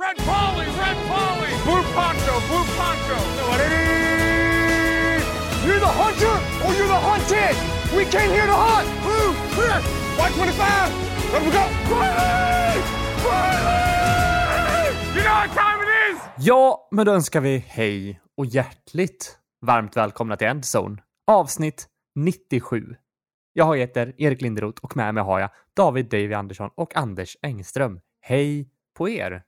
Red Polly, Red Polly, Blue Poncho, Blue Poncho. You're the hunter or you're the hunted! We came here to hunt! Blue, clear. White 25. Let we go. Polly! Polly! You know what time it is? Ja, men då önskar vi hej och hjärtligt varmt välkomna till Endzone, avsnitt 97. Jag heter Erik Linderoth och med mig har jag David Davy Andersson och Anders Engström. Hej på er!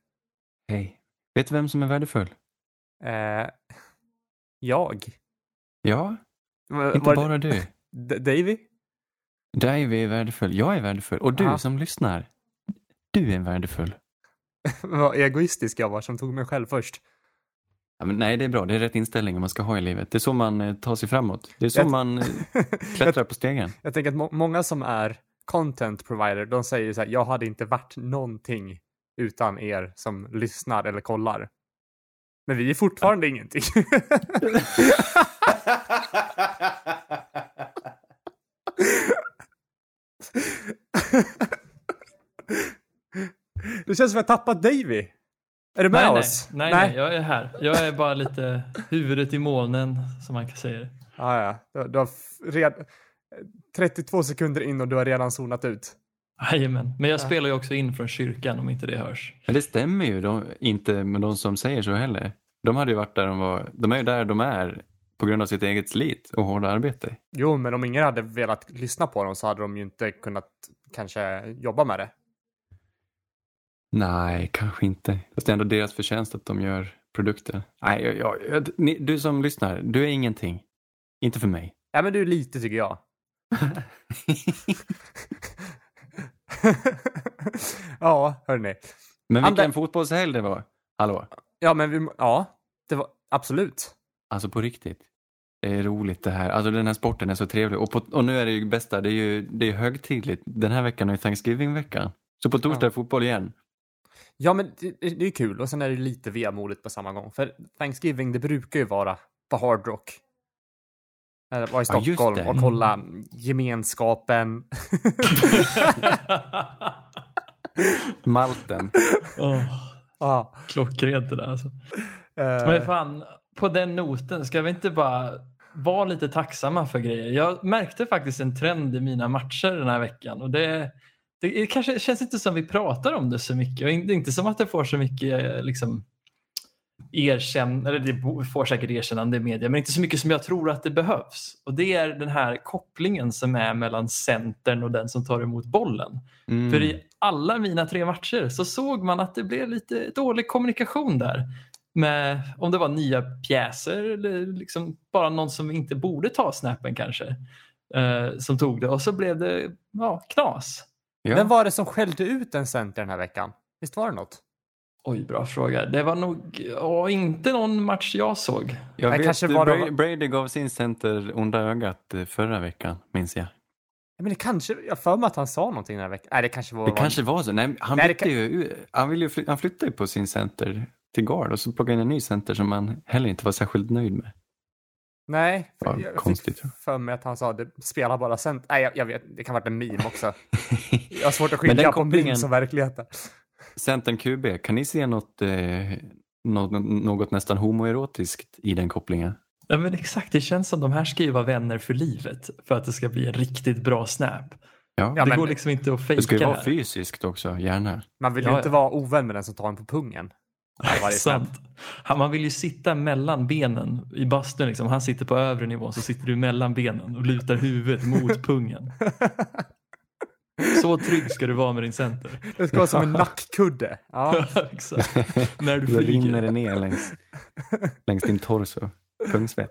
Hej. Vet du vem som är värdefull? Eh, jag? Ja, Va- inte det- bara du. D- Davy? Davy är värdefull. Jag är värdefull. Och du Ja. som lyssnar. Du är värdefull. Vad egoistisk jag var som tog mig själv först. Ja, men nej, det är bra. Det är rätt inställning man ska ha i livet. Det är så man eh, tar sig framåt. Det är så Jag- man eh, klättrar på stegen. Jag tänker att må- många som är content provider, de säger så här, jag hade inte varit någonting utan er som lyssnar eller kollar. Men vi är fortfarande ingenting. det känns som att jag tappat Davy. Är du med nej, oss? Nej, nej, nej, jag är här. Jag är bara lite huvudet i molnen, som man kan säga. Ah, ja. du, du har red... 32 sekunder in och du har redan zonat ut. Jajamän. Men jag spelar ju också in från kyrkan om inte det hörs. Men det stämmer ju de, inte med de som säger så heller. De hade ju varit där de var. De är ju där de är på grund av sitt eget slit och hårda arbete. Jo, men om ingen hade velat lyssna på dem så hade de ju inte kunnat kanske jobba med det. Nej, kanske inte. Fast det är ändå deras förtjänst att de gör produkter. Nej, jag, jag, jag, ni, du som lyssnar, du är ingenting. Inte för mig. Ja, men du är lite tycker jag. ja, hörni. Men vilken fotbollshelg det var. Hallå? Ja, men vi, ja, det var absolut. Alltså på riktigt. Det är roligt det här. Alltså den här sporten är så trevlig. Och, på, och nu är det ju bästa, det är ju det är högtidligt. Den här veckan är ju Thanksgiving-veckan. Så på torsdag är fotboll igen. Ja, men det, det är kul och sen är det lite vemodigt på samma gång. För Thanksgiving, det brukar ju vara på Hard Rock. Eller vara i Ja, just Stockholm det. och kolla gemenskapen. Malten. Oh, ja. klockrent det där alltså. eh, Men fan, på den noten, ska vi inte bara vara lite tacksamma för grejer? Jag märkte faktiskt en trend i mina matcher den här veckan och det, det kanske känns inte som vi pratar om det så mycket och inte, inte som att det får så mycket eh, liksom erkänn, eller det får säkert erkännande i media, men inte så mycket som jag tror att det behövs. Och det är den här kopplingen som är mellan centern och den som tar emot bollen. Mm. För i alla mina tre matcher så såg man att det blev lite dålig kommunikation där. Med, om det var nya pjäser eller liksom bara någon som inte borde ta snappen kanske. Eh, som tog det och så blev det ja, knas. ja. Vem var det som skällde ut en center den här veckan? Visst var det något? Oj, bra fråga. Det var nog ja, inte någon match jag såg. Jag vet, kanske var Brady, Brady gav sin center onda ögat eh, förra veckan, minns jag. Ja, Men det kanske, jag för mig att han sa någonting den här veckan. Nej, det kanske var... Det kanske var så. Nej, han, Nej, bytte ju, han, ville ju, han flyttade ju på sin center till guard och så plockade han en ny center som han heller inte var särskilt nöjd med. Nej, Ja, jag konstigt. fick för mig att han sa det spelar bara center. Nej, jag, jag vet, det kan ha varit en meme också. Jag har svårt att skilja på kopplingen- memes och verkligheten. Centern QB, kan ni se något, eh, något, något nästan homoerotiskt i den kopplingen? Ja, men exakt, det känns som de här ska ju vara vänner för livet för att det ska bli en riktigt bra snap. Ja, det men- går liksom inte att det ska ju fejka vara här. fysiskt också, gärna. Man vill ju Ja, inte ja. vara ovän med den som tar en på pungen. Sant. Han, man vill ju sitta mellan benen i bastun. Liksom. Han sitter på övre nivån så sitter du mellan benen och lutar huvudet mot pungen. Så trygg ska du vara med din center. Det ska vara som en nackkudde. Ja. Exakt. När du Då rinner flyger. det ner längs, längs din torso. Pungsvett.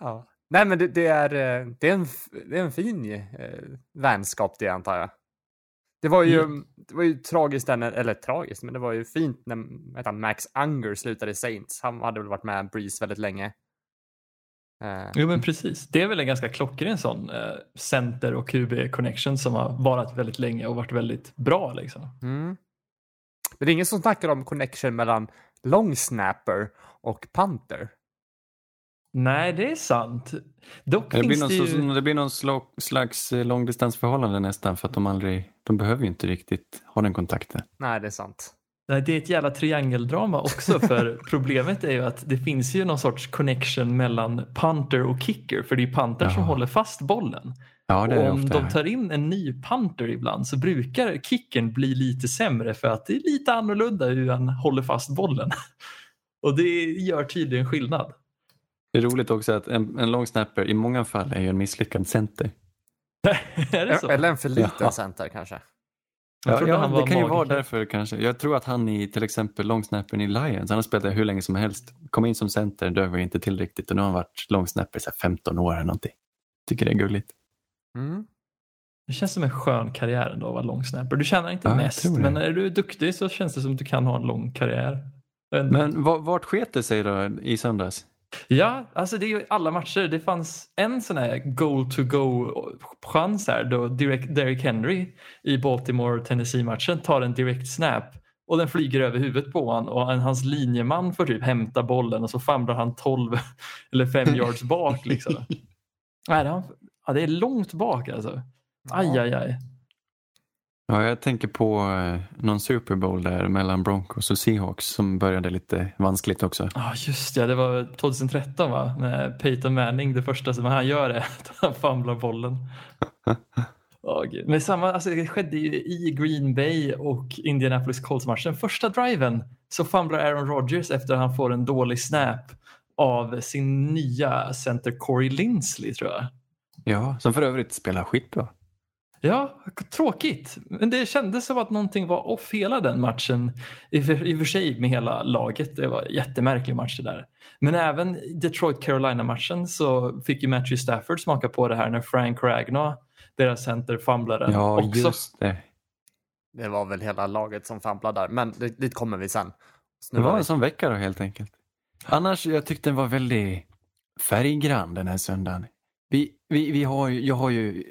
ja. Nej, men det, det, är, eh, det, är en, det är en fin eh, vänskap det antar jag. Det var ju, Mm. det var ju tragiskt, där när, eller tragiskt, men det var ju fint när heter Max Unger slutade i Saints. Han hade väl varit med Breeze väldigt länge. Eh, Jo men precis. Det är väl en ganska klockren sån eh, center och QB connection som har varat väldigt länge och varit väldigt bra. Liksom. Mm. Men det är ingen som snackar om connection mellan long snapper och punter. Nej, det är sant. Dock Det blir, finns någon, det ju... så, det blir någon slags eh, långdistansförhållande nästan för att de aldrig, de behöver ju inte riktigt ha den kontakten. Nej, det är sant. Nej, det är ett jävla triangeldrama också för problemet är ju att det finns ju någon sorts connection mellan punter och kicker för det är punter som Ja. håller fast bollen. Ja, det är Och det om ofta. de tar in en ny punter ibland så brukar kicken bli lite sämre för att det är lite annorlunda hur han håller fast bollen. Och det gör tydligen skillnad. Det är roligt också att en, en long snapper i många fall är ju en misslyckad center. är det så? Eller en för liten Ja. center kanske. Jag Ja, trodde ja, han det var kan ju vara därför kanske. Jag tror att han i till exempel longsnappern i Lions, han har spelat hur länge som helst. Kom in som center, dög var inte till riktigt och nu har han varit longsnapper i så här 15 år eller någonting. Tycker det är gulligt. Mm. Det känns som en skön karriär ändå att vara long snapper. Du tjänar inte Ja, mest tror det. men är du duktig så känns det som att du kan ha en lång karriär. Men, Men va- vart sket det sig då i söndags? Ja, alltså det är ju alla matcher. Det fanns en sån här goal to go chans här då direkt Derrick Henry i Baltimore Tennessee-matchen tar en direkt snap och den flyger över huvudet på honom och hans linjeman får typ hämta bollen och så famlar han 12 eller 5 yards bak liksom. Nej, det, har- ja, det är långt bak alltså. Aj, aj, aj. Ja, jag tänker på eh, någon Super Bowl där mellan Broncos och Seahawks som började lite vanskligt också. Ja, just det. Det var 2013 va? Med Peyton Manning. Det första som han gör är att han famlar bollen. Gud. Men samma, alltså det skedde ju i Green Bay och Indianapolis Colts-matchen. Första driven så famlar Aaron Rodgers efter att han får en dålig snap av sin nya center Corey Linsley tror jag. Ja, som för övrigt spelar skitbra. Ja, tråkigt. Men det kändes som att någonting var off hela den matchen. I och för, i och för sig med hela laget. Det var en jättemärklig match det där. Men även i Detroit-Carolina-matchen så fick ju Matthew Stafford smaka på det här när Frank Ragnow, deras center, famlade Ja, också. just det. Det var väl hela laget som famplade där, men det, dit kommer vi sen. Det Snurrar var vi. en sån vecka då helt enkelt. Annars, jag tyckte den var väldigt färggrann den här söndagen. Vi, vi, vi har ju, jag har ju,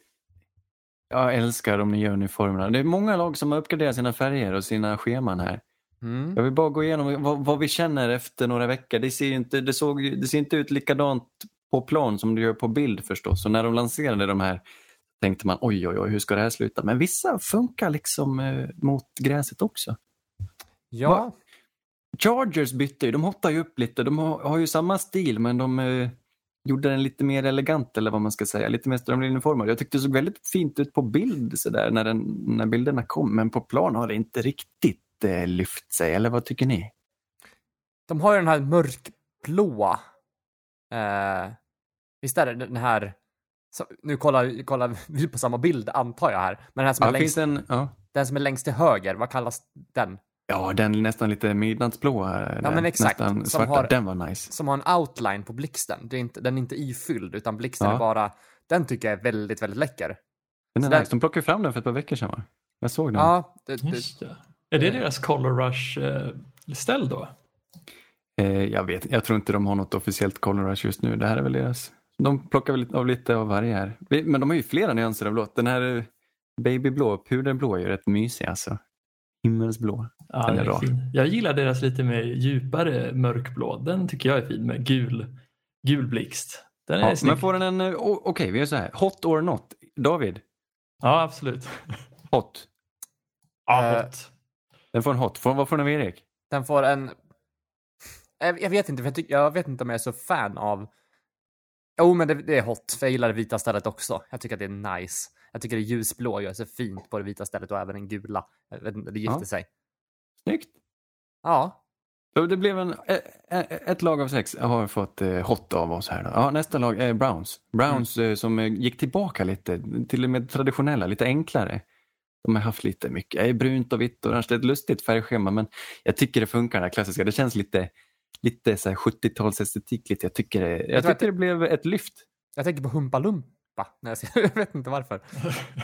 jag älskar de nya uniformerna. Det är många lag som har uppgraderat sina färger och sina scheman här. Mm. Jag vill bara gå igenom vad, vad vi känner efter några veckor. Det ser, inte, det, såg, det ser inte ut likadant på plan som det gör på bild förstås. Och när de lanserade de här tänkte man oj, oj, oj, hur ska det här sluta? Men vissa funkar liksom eh, mot gräset också. Ja, Chargers bytte ju, de hotar ju upp lite. De har, har ju samma stil men de eh, gjorde den lite mer elegant eller vad man ska säga. Lite mer strömlinjeformad. Jag tyckte det såg väldigt fint ut på bild så där, när, den, när bilderna kom. Men på plan har det inte riktigt eh, lyft sig. Eller vad tycker ni? de har ju den här mörkblåa. Eh, visst är det den här... Så, nu kollar, kollar vi på samma bild antar jag här. Men den här som, Ja, är, längst, en, ja. den som är längst till höger, vad kallas den? Ja, den är nästan lite midnattsblå. eh, där. men exakt. Nästan Som svarta. har- Den var nice. Som har en outline på blixten. Det är inte, den är inte ifylld, utan blixten Ja. är bara... Den tycker jag är väldigt, väldigt läcker. Den Så är där- nice. De plockade fram den för ett par veckor sedan va? Jag såg den. Ja, det, det, Just det. Är det deras Color Rush-ställ då? Eh, jag vet Jag tror inte de har något officiellt Color Rush just nu. Det här är väl deras. De plockar väl av lite av varje här. Men de har ju flera nyanser av blått. Den här eh, babyblå, puderblå är ju rätt mysig alltså. Himmelsblå. Ja, Den är rar. fin. Jag gillar deras lite mer djupare mörkblå. Den tycker jag är fin med gul, gul blixt. Den är Ja, snygg. men får den en... eh, Okej, vi gör så här. Hot or not? David, Ja, absolut. hot. Ja, Eh, hot. Den får en hot. Får, vad får den av Erik? den får en... Jag, vet inte, för jag, tycker, jag vet inte om jag är så fan av... Jo, men det, det är hot, för jag gillar det vita stället också. Jag tycker att det är nice. Jag tycker det ljusblå gör sig fint på det vita stället och även den gula. Jag det gifter Ja. sig. Snyggt. Ja, det blev en, ä- ä- ett lag av sex har fått eh, hot av oss här. Då. Ja, nästa lag är Browns. Browns eh, som eh, gick tillbaka lite till och med traditionella, lite enklare. De har haft lite mycket, brunt och vitt och orange. Det är ett lustigt färgschema men jag tycker det funkar det här klassiska. Det känns lite, lite så här 70-talsestetik. Lite. Jag tycker, det, jag tror tycker det blev ett lyft. jag tänker på Humpa Lumpa. när jag vet inte varför.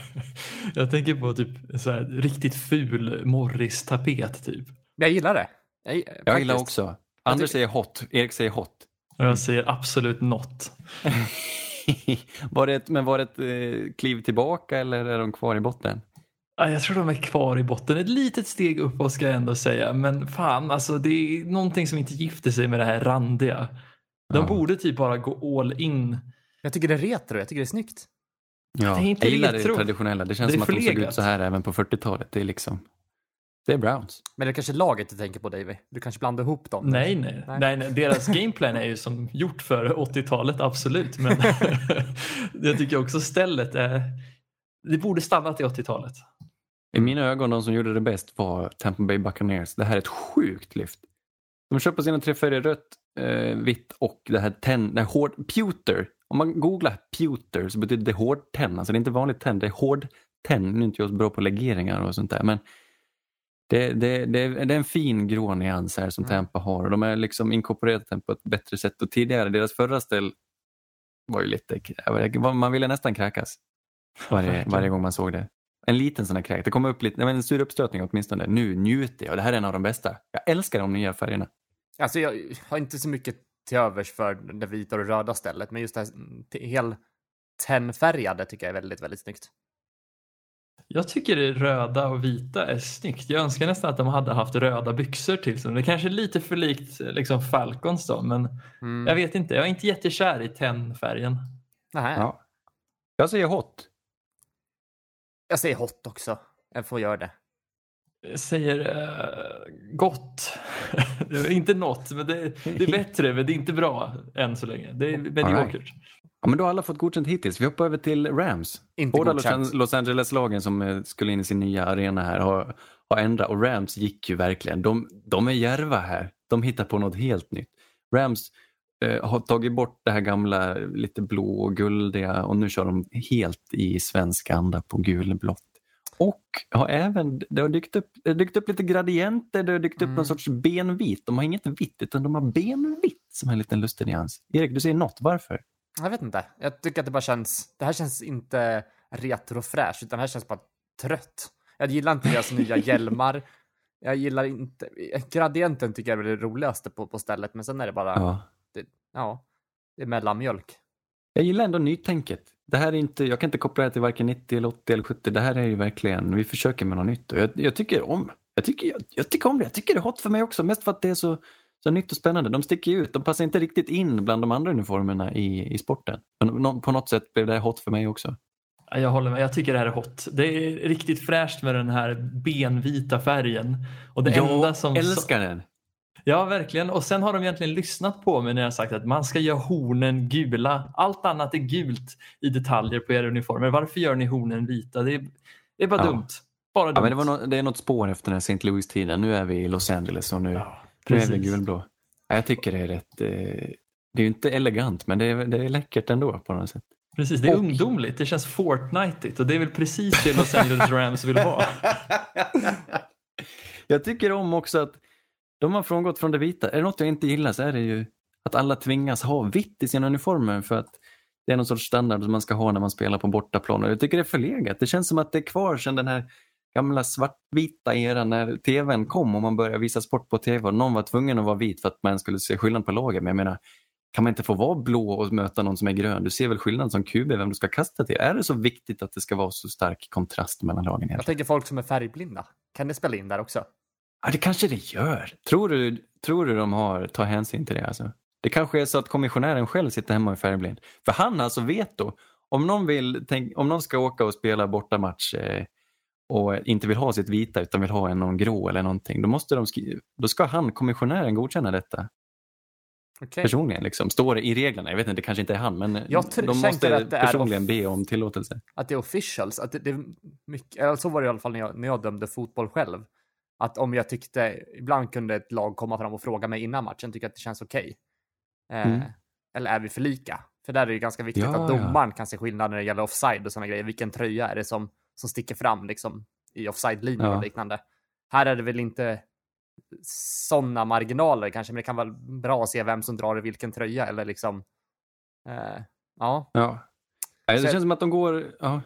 Jag tänker på typ så här, riktigt ful Morris-tapet typ. Jag gillar det. Jag, Jag gillar också. Anders säger hot, Erik säger hot. Och jag säger absolut not. var det ett, men var det ett eh, kliv tillbaka eller är de kvar i botten? Ja, Jag tror de är kvar i botten. Ett litet steg uppåt ska jag ändå säga. Men fan, alltså det är någonting som inte gifter sig med det här randiga. De Ja. borde typ bara gå all in. Jag tycker det är retro, jag tycker det är snyggt. Ja, Det är inte jag gillar retro. det traditionella. Det känns Det som att de såg ut så här även på 40-talet. Det är liksom Det är Browns. Men det är kanske laget du tänker på Davy? Du kanske blandar ihop dem? Nej, nej, Nej. nej. nej, Deras gameplan är ju som gjort för 80-talet, absolut. Men jag tycker också stället är... Det borde stannat i 80-talet. I mina ögon, de som gjorde det bäst var Tampa Bay Buccaneers. Det här är ett sjukt lyft. De kör på sina tre färger rött, eh, vitt och det här tenn, det här hård, pewter. Om man googlar pewter så betyder det hårdtenn. Alltså det är inte vanligt tenn, det är hårdtenn. Nu är inte jag så bra på legeringar och sånt där men det, det, det, det är en fin grå nyans här som Mm. Tampa har och de är liksom inkorporerat den på ett bättre sätt. Och tidigare, deras förra ställ var ju lite, man ville nästan kräkas varje, varje gång man såg det. En liten sån här kräk. Det kommer upp lite, men en sur uppstötning åtminstone. Nu njuter jag det här är en av de bästa. Jag älskar de nya färgerna. Alltså jag har inte så mycket till övers för det vita och det röda stället, men just det här t- hel tennfärgade tycker jag är väldigt, väldigt snyggt. Jag tycker det röda och vita är snyggt. Jag önskar nästan att de hade haft röda byxor till sig. Det kanske är lite för likt liksom Falcons då, men Mm. jag vet inte. Jag är inte jättekär i tennfärgen. Nej. Ja. Jag säger hot. Jag säger hot också. Jag får göra det. Säger eh, gott. det är inte något, men det, det är bättre, men det är inte bra än så länge. Det är mediokert. Ja, men då har alla fått godkänt hittills. Vi hoppar över till Rams. Inte Båda Los, godkänt. Los Angeles-lagen som eh, skulle in i sin nya arena här har, har ändrat och Rams gick ju verkligen. De, de är järva här. De hittar på något helt nytt. Rams eh, har tagit bort det här gamla lite blå och guldiga och nu kör de helt i svensk anda på gulblått. Och har även, det har dykt upp, det dykt upp lite gradienter, det har dykt upp Mm. någon sorts benvit. De har inget vitt utan de har benvitt som är en liten lustig nyans. Erik, du säger något. Varför? Jag vet inte. Jag tycker att det bara känns... Det här känns inte retrofräscht, utan det här känns bara trött. Jag gillar inte deras nya hjälmar. Jag gillar inte... Gradienten tycker jag är det roligaste på, på stället, men sen är det bara... Ja. Ja. ja det är mellanmjölk. Jag gillar ändå nytänket. Det här är inte, jag kan inte koppla det till varken 90 eller 80 eller 70. Det här är ju verkligen, vi försöker med något nytt. Jag, jag tycker om jag tycker, jag, jag tycker om det. Jag tycker det är hot för mig också. Mest för att det är så, så nytt och spännande. De sticker ut. De passar inte riktigt in bland de andra uniformerna i, i sporten. Men på något sätt blev det hot för mig också. Ja, Jag håller med. Jag tycker det här är hot. Det är riktigt fräscht med den här benvita färgen. Och det enda som... älskar den. Ja, verkligen. Och sen har de egentligen lyssnat på mig när jag sagt att man ska göra hornen gula. Allt annat är gult i detaljer på era uniformer. Varför gör ni hornen vita? Det är, det är bara Ja. dumt. Bara dumt. Ja, men det, var nå- det är något spår efter den här St. Louis-tiden. Nu är vi i Los Angeles och nu, Ja, nu är vi gulblå. Ja, jag tycker det är rätt... Eh, det är ju inte elegant men det är, det är läckert ändå på något sätt. Precis, det är Och- ungdomligt. Det känns Fortnite-igt och det är väl precis det Los Angeles Rams vill ha. jag tycker om också att de har frångått från det vita. Är det något jag inte gillar så är det ju att alla tvingas ha vitt i sina uniformer för att det är någon sorts standard som man ska ha när man spelar på bortaplan. Och jag tycker det är förlegat. Det känns som att det är kvar sedan den här gamla svartvita eran när tvn kom och man började visa sport på tv och någon var tvungen att vara vit för att man skulle se skillnad på lagen. Men jag menar, kan man inte få vara blå och möta någon som är grön? Du ser väl skillnad som QB vem du ska kasta till? Är det så viktigt att det ska vara så stark kontrast mellan lagen? Jag egentligen? tänker folk som är färgblinda. Kan det spela in där också? Ja, det kanske det gör. Tror du, tror du de har tar hänsyn till det? Alltså? Det kanske är så att kommissionären själv sitter hemma är färgblind. För han har alltså veto. Om någon, vill, tänk, om någon ska åka och spela bortamatch eh, och inte vill ha sitt vita utan vill ha en någon grå eller någonting, då, måste de då ska han, kommissionären, godkänna detta Okej. personligen. Liksom. Står det i reglerna. Jag vet inte, det kanske inte är han, men de måste att det är personligen be om tillåtelse. Att det är officials. Att det, det är mycket, eller så var det i alla fall när jag, när jag dömde fotboll själv. Att om jag tyckte, ibland kunde ett lag komma fram och fråga mig innan matchen, tycker jag att det känns okej. Eh, Mm. Eller är vi för lika? För där är det ganska viktigt Ja, att ja. domaren kan se skillnad när det gäller offside och sådana grejer. Vilken tröja är det som, som sticker fram liksom i offside-linjen Ja. och liknande. Här är det väl inte sådana marginaler kanske, men det kan vara bra att se vem som drar i vilken tröja eller liksom. Eh, ja, Ja. Det känns som att de går, ja,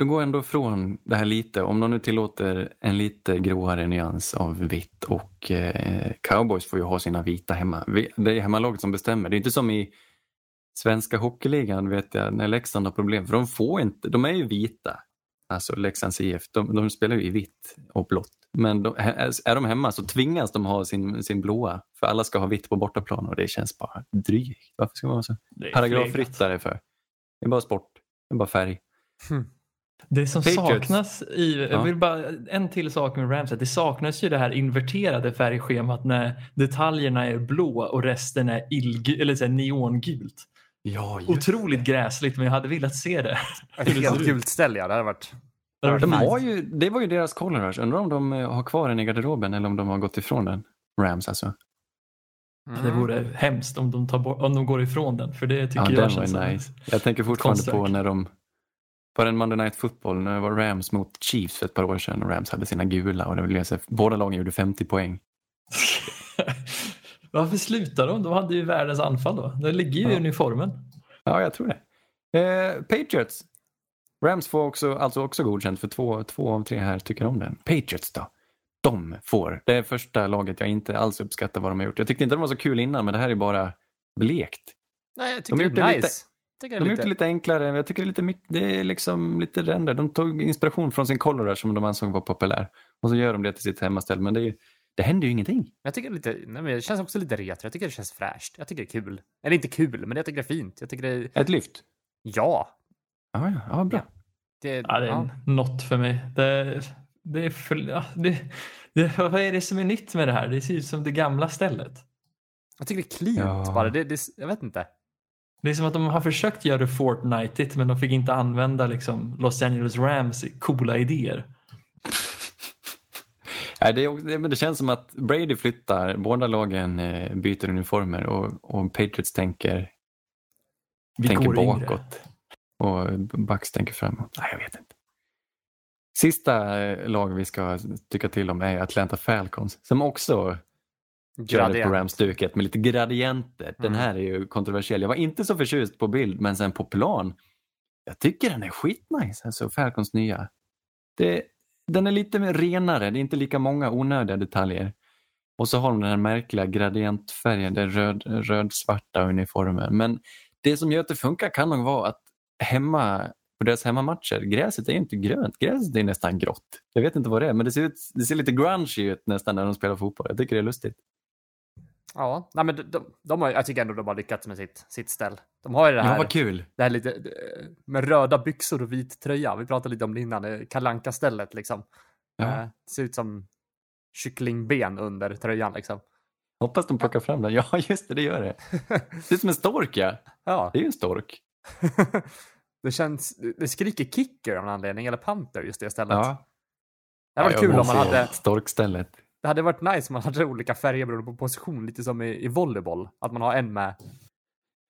de går ändå från det här lite. Om de nu tillåter en lite gråare nyans av vitt och eh, cowboys får ju ha sina vita hemma. Det är hemmalaget som bestämmer. Det är inte som i svenska hockeyligan vet jag när Leksand har problem. För de får inte, de är ju vita. Alltså Leksands IF, de, de spelar ju i vitt och blått. Men de, är de hemma så tvingas de ha sin, sin blåa. För alla ska ha vitt på bortaplan och det känns bara drygt. Varför ska man vara så paragrafryttare för. Det är bara sport. Det är bara färg. Hmm. Det som Patriots. saknas i, Ja. jag vill bara, en till sak med Rams, att det saknas ju det här inverterade färgschemat när detaljerna är blå och resten är illg- eller så här neongult. Ja, Otroligt gräsligt men jag hade velat se det. Ett helt gult ställ ja, det hade varit... Det hade De varit har ju, det var ju deras color rush. Undrar om de eh, har kvar den i garderoben eller om de har gått ifrån den. Rams alltså. Mm. Det vore hemskt om de, tar bort, om de går ifrån den för det tycker Ja, jag den känns var nice. Jag tänker fortfarande konstverk. på när de på den Monday Night Football när det var Rams mot Chiefs för ett par år sedan och Rams hade sina gula och det blev så, båda lagen gjorde 50 poäng. Varför slutar de? De hade ju världens anfall då. Det ligger ju i Ja. uniformen. Ja, jag tror det. Eh, Patriots. Rams får också, alltså också godkänt för två, två av tre här tycker om den. Patriots då? De får. Det är första laget jag inte alls uppskattar vad de har gjort. Jag tyckte inte de var så kul innan men det här är bara blekt. Nej, jag De tycker har det är nice. lite- De har är gjort det lite... lite enklare. Jag tycker det är lite, det är liksom lite ränder. De tog inspiration från sin color rush som de ansåg var populär. Och så gör de det till sitt hemmaställ. Men det, är, det händer ju ingenting. Jag tycker det, lite, nej, men det känns också lite retro. Jag tycker det känns fräscht. Jag tycker det är kul. Eller inte kul, men jag tycker det är fint. Jag tycker det är... Ett lyft. Ja. Ja, ja, ja bra. Det, Ja, det är ja. något för mig. Det, det är för, ja, det, det, vad är det som är nytt med det här? Det ser ut som det gamla stället. Jag tycker det är cleant Ja. bara. Det, det, jag vet inte. Det är som att de har försökt göra det Fortnite men de fick inte använda liksom Los Angeles Rams coola idéer. Nej, det, är- men det känns som att Brady flyttar, båda lagen eh, byter uniformer och, och Patriots tänker, Vi tänker yngre. bakåt. Och Bucks tänker framåt. Nej, jag vet inte. Sista eh, lag vi ska tycka till om är Atlanta Falcons som också Gradient. Rams-duket med lite gradienter. Den Mm. här är ju kontroversiell. Jag var inte så förtjust på bild, men sen på plan. Jag tycker den är skitnice, alltså Falcons nya. Det, den är lite mer renare, det är inte lika många onödiga detaljer. Och så har de den här märkliga gradientfärgen, den röd, röd-svarta uniformen. Men det som gör att det funkar kan nog vara att hemma på deras hemmamatcher, gräset är inte grönt, gräset är nästan grått. Jag vet inte vad det är, men det ser, ut, det ser lite grungy ut nästan när de spelar fotboll. Jag tycker det är lustigt. Ja, nej, men de, de, de har, jag tycker ändå de har lyckats med sitt, sitt ställ. De har ju det här, Ja, vad kul. det här lite eh, med röda byxor och vit tröja. Vi pratade lite om det innan, eh, kalanka stället liksom. Ja. Eh, ser ut som kycklingben under tröjan liksom. Hoppas de plockar fram den. Ja, just det, det gör det. Det är som en stork, ja. Ja, Det är ju en stork. det känns, det skriker kicker av någon anledning, eller panter just det stället. Ja. Det varit Ja, kul om man hade, Storkstället. Det hade varit nice om man hade olika färger beroende på position, lite som i, i volleyboll. Att man har en med,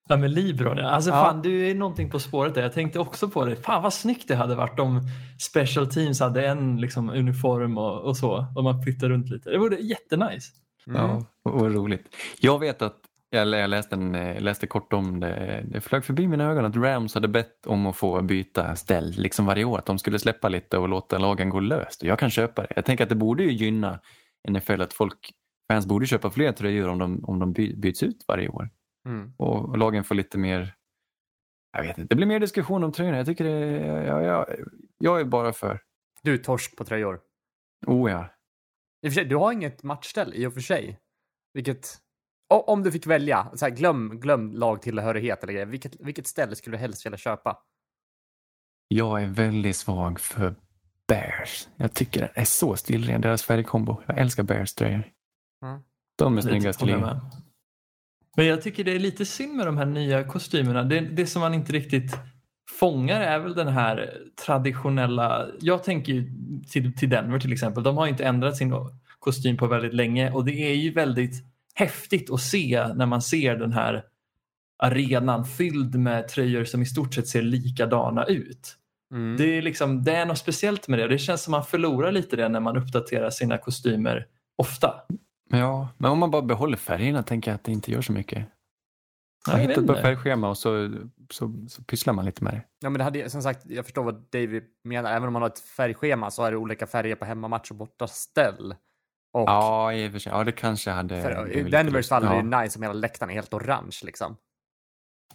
Ja men Libron ja. Alltså Ja. fan du är någonting på spåret där. Jag tänkte också på det. Fan vad snyggt det hade varit om special teams hade en liksom, uniform och, och så. Om man flyttar runt lite. Det vore jättenice. mm. Ja, vad roligt. Jag vet att, eller jag läste, en, eh, läste kort om det, det flög förbi mina ögon att Rams hade bett om att få byta ställ liksom varje år. Att de skulle släppa lite och låta lagen gå löst. Och Jag kan köpa det. Jag tänker att det borde ju gynna NFL att folk, fans borde köpa fler tröjor om de, om de by, byts ut varje år. Mm. Och, och lagen får lite mer, jag vet inte, det blir mer diskussion om tröjorna. Jag tycker det, jag, jag, jag är bara för. Du är torsk på tröjor. Oh ja. I och för sig, du har inget matchställ i och för sig. Vilket, om du fick välja, så här, glöm, glöm lagtillhörighet eller grejer. Vilket, vilket ställe skulle du helst vilja köpa? Jag är väldigt svag för Bears. Jag tycker den är så stilren, deras färgkombo. Jag älskar Bears tröjor. Mm. De är snyggast i ligan. med. Men jag tycker det är lite synd med de här nya kostymerna. Det, det som man inte riktigt fångar är väl den här traditionella. Jag tänker ju till, till Denver till exempel. De har inte ändrat sin kostym på väldigt länge och det är ju väldigt häftigt att se när man ser den här arenan fylld med tröjor som i stort sett ser likadana ut. Mm. Det är, liksom, det är något speciellt med det. Det känns som man förlorar lite det när man uppdaterar sina kostymer ofta. Ja, men om man bara behåller färgerna tänker jag att det inte gör så mycket. Man jag hittar vet ett bra inte. färgschema och så, så, så pysslar man lite med det. Ja, men det hade, som sagt, jag förstår vad David menar. Även om man har ett färgschema så är det olika färger på hemmamatch och bortaställ. Och Ja, i och för sig. Ja, det kanske hade... för, i Denvers fall är ja. det nice om hela läktaren är helt orange liksom.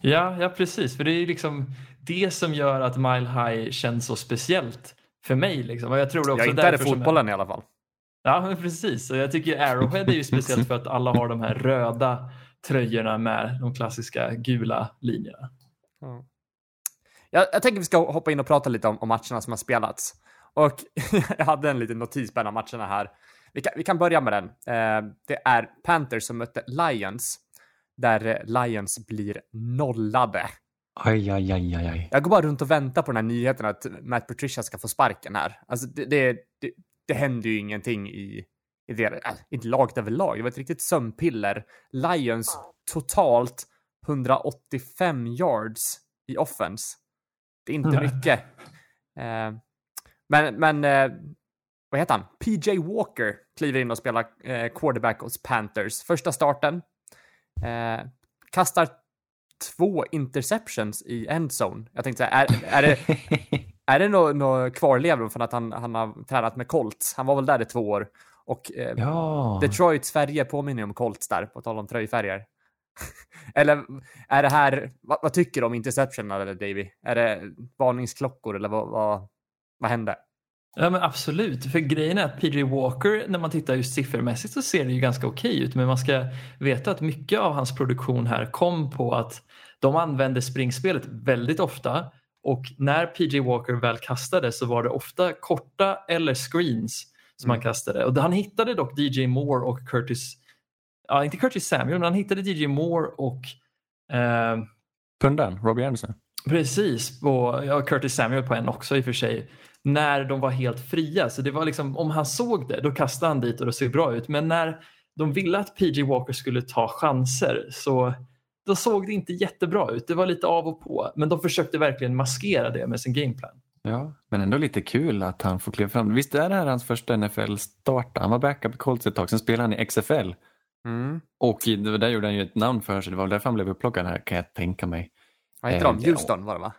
Ja, ja, precis. För det är ju liksom det som gör att Mile High känns så speciellt för mig. Liksom. Och jag tror det också Ja, inte är det fotbollen i alla fall. Ja, men precis. Och jag tycker Arrowhead är ju speciellt för att alla har de här röda tröjorna med de klassiska gula linjerna. Jag jag, jag tänker vi ska hoppa in och prata lite om, om matcherna som har spelats. Och jag hade en liten notis på en av matcherna här. Vi kan, vi kan börja med den. Eh, det är Panthers som mötte Lions, där eh, Lions blir nollade. Aj, aj, aj, aj, aj. Jag går bara runt och väntar på den här nyheten att Matt Patricia ska få sparken här. Alltså det, det, det, det händer ju ingenting i, i det, äh, inte laget överlag. Det var ett riktigt sömnpiller. Lions totalt 185 yards i offense. Det är inte Nej. mycket. Eh, men, men eh, vad heter han? PJ Walker kliver in och spelar eh, quarterback hos Panthers. Första starten. Eh, kastar två interceptions i endzone. Jag tänkte så här, är, är det, är det några nå kvarlevor från att han, han har tränat med Colts? Han var väl där i två år. Och eh, Ja. Detroits färger påminner ju om Colts där, på tal om tröjfärger. eller är det här, vad, vad tycker du om interception eller Davy? Är det varningsklockor eller vad, vad, vad hände? Ja men absolut, för grejen är att PJ Walker, när man tittar just siffermässigt så ser det ju ganska okej ut. Men man ska veta att mycket av hans produktion här kom på att de använde springspelet väldigt ofta. Och när PJ Walker väl kastade så var det ofta korta eller screens som han kastade. Och han hittade dock DJ Moore och Curtis, ja inte Curtis Samuel, men han hittade DJ Moore och eh, Pundan, Robbie Anderson. Precis, och ja, Curtis Samuel på en också i och för sig. När de var helt fria. Så det var liksom, om han såg det, då kastade han dit och det såg bra ut. Men när de ville att PJ Walker skulle ta chanser så då såg det inte jättebra ut. Det var lite av och på. Men de försökte verkligen maskera det med sin gameplan. Ja, men ändå lite kul att han får kliva fram. Visst är det här hans första NFL-start? Han var backup i Colts ett tag, sen spelade han i XFL. Mm. Och där gjorde han ju ett namn för sig. Det var väl därför han blev upplockad här, kan jag tänka mig. Vad heter Eh, de? ja. Houston var det va?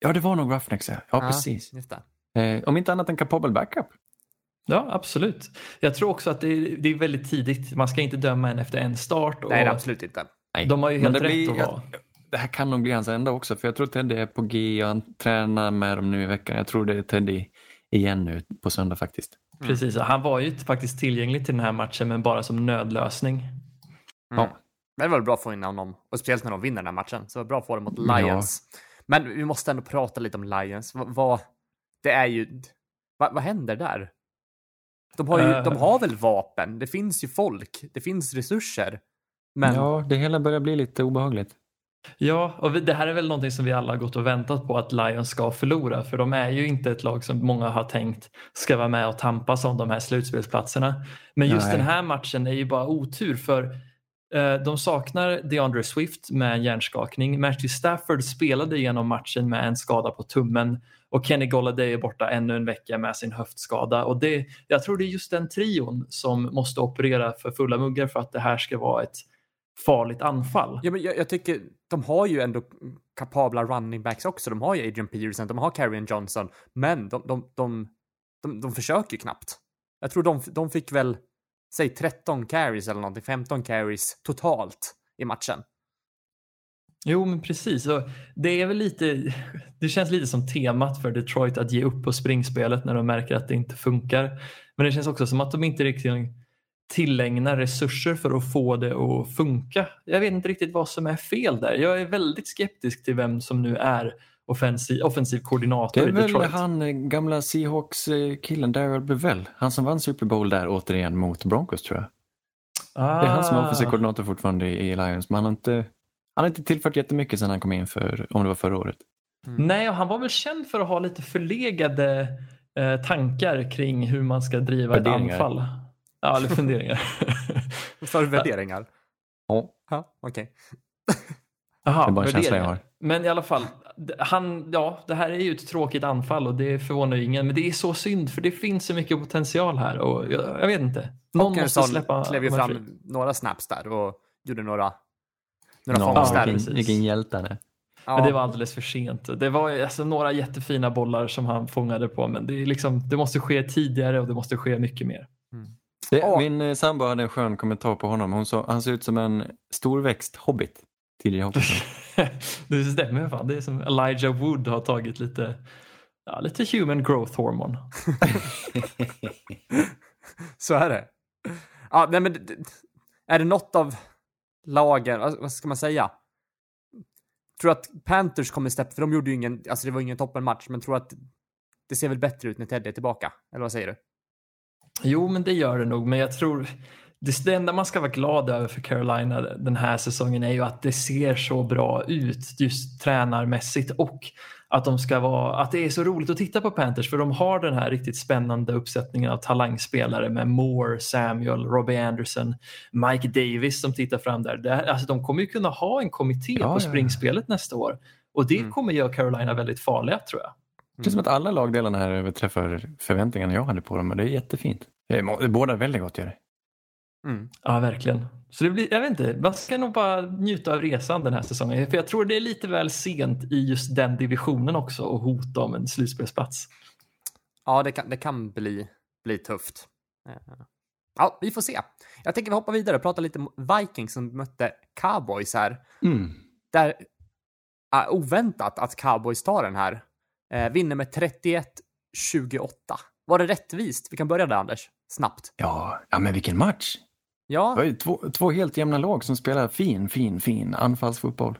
Ja, det var nog Roughnecks, ja. Ja, precis. Just det. Eh, om inte annat än kapabel backup. Ja, absolut. Jag tror också att det är, det är väldigt tidigt. Man ska inte döma en efter en start. Och Nej, absolut inte. Nej. De har ju helt det rätt blir- att vara. Det här kan nog bli hans enda också, för jag tror Teddy är på G och han tränar med dem nu i veckan. Jag tror det är Teddy igen nu på söndag faktiskt. Precis, han var ju faktiskt tillgänglig till den här matchen men bara som nödlösning. Mm. Ja. Men det var väl bra att få in honom, och speciellt när de vinner den här matchen. Så det var bra att få det mot Ja. Men vi måste ändå prata lite om Lions. Vad, vad det är ju, vad, vad händer där? De har, ju, Eh. de har väl vapen? Det finns ju folk, det finns resurser. Men Ja, det hela börjar bli lite obehagligt. Ja, och vi- det här är väl någonting som vi alla har gått och väntat på att Lions ska förlora. För de är ju inte ett lag som många har tänkt ska vara med och tampas om de här slutspelsplatserna. Men just Nej. den här matchen är ju bara otur för Eh, de saknar DeAndre Swift med en hjärnskakning. Matthew Stafford spelade genom matchen med en skada på tummen och Kenny Golladay är borta ännu en vecka med sin höftskada. Och det, jag tror det är just den trion som måste operera för fulla muggar för att det här ska vara ett farligt anfall. Ja, men jag, jag tycker de har ju ändå kapabla running backs också. De har ju Adrian Peterson, de har Carrion Johnson, men de, de, de, de, de försöker ju knappt. Jag tror de, de fick väl, säg 13 carries eller någonting, 15 carries totalt i matchen. Jo, men precis. Och det är väl lite, det känns lite som temat för Detroit att ge upp på springspelet när de märker att det inte funkar. Men det känns också som att de inte riktigt tillägnar resurser för att få det att funka. Jag vet inte riktigt vad som är fel där. Jag är väldigt skeptisk till vem som nu är offensiv, offensiv Det koordinator är i väl Detroit. han eh, gamla Seahawks-killen Darrell Bevell. Han som vann Super Bowl där återigen mot Broncos tror jag. Ah, Det är han som är offensiv koordinator fortfarande i Lions. Men han har inte, han har inte tillfört jättemycket sedan han kom in för, om det var förra året. Nej, och han var väl känd för att ha lite förlegade eh, tankar kring hur man ska driva ett Värderingar. anfall. Ja, eller funderingar. För värderingar. Ja. Ja, okej. Aha, Det är bara en känsla jag värderingar. Men i alla fall, han, ja, det här är ju ett tråkigt anfall och det förvånar ju ingen. Men det är så synd för det finns så mycket potential här och jag, jag vet inte. Någon måste Hawkinson släppa klev ju här fri. fram några snaps där och gjorde några, några Ja, fångst där. precis. vilken, vilken hjälte han är. Ja. Men det var alldeles för sent. Det var alltså, några jättefina bollar som han fångade på men det, är liksom, det måste ske tidigare och det måste ske mycket mer. Det, Ja. Min eh, sambo hade en skön kommentar på honom. Hon sa han ser ut som en storväxt hobbit. TJ Hawkinson. det stämmer fan. Det är som Elijah Wood har tagit lite, ja, lite human growth hormone. Så är det. Ja, nej, men är det något av lagen, vad ska man säga? tror att Panthers kommer steppa, för de gjorde ju ingen, alltså det var ingen toppenmatch, men tror att det ser väl bättre ut när Ted är tillbaka? Eller vad säger du? Jo, men det gör det nog, men jag tror det, det enda man ska vara glad över för Carolina den här säsongen är ju att det ser så bra ut just tränarmässigt och att, de ska vara, att det är så roligt att titta på Panthers för de har den här riktigt spännande uppsättningen av talangspelare med Moore, Samuel, Robbie Anderson, Mike Davis som tittar fram där. Det, alltså, de kommer ju kunna ha en kommitté Ja, på ja. springspelet nästa år och det Mm. kommer göra Carolina väldigt farliga tror jag. Det är som att alla lagdelarna här överträffar förväntningarna jag hade på dem och det är jättefint. Det är må- det båda väldigt gott gör det. Mm. Ja, verkligen. Så det blir, jag vet inte, man ska nog bara njuta av resan den här säsongen. För jag tror det är lite väl sent i just den divisionen också och hota om en slutspelsplats. Ja, det kan, det kan bli, bli tufft. Eh, Ja, vi får se. Jag tänker vi hoppar vidare och pratar lite om Vikings som mötte Cowboys här. Mm. Där, äh, oväntat att Cowboys tar den här. Eh, vinner med 31-28. Var det rättvist? Vi kan börja där, Anders. Snabbt. Ja, ja, men vilken match! Det Ja, var ju två, två helt jämna lag som spelar fin, fin, fin anfallsfotboll.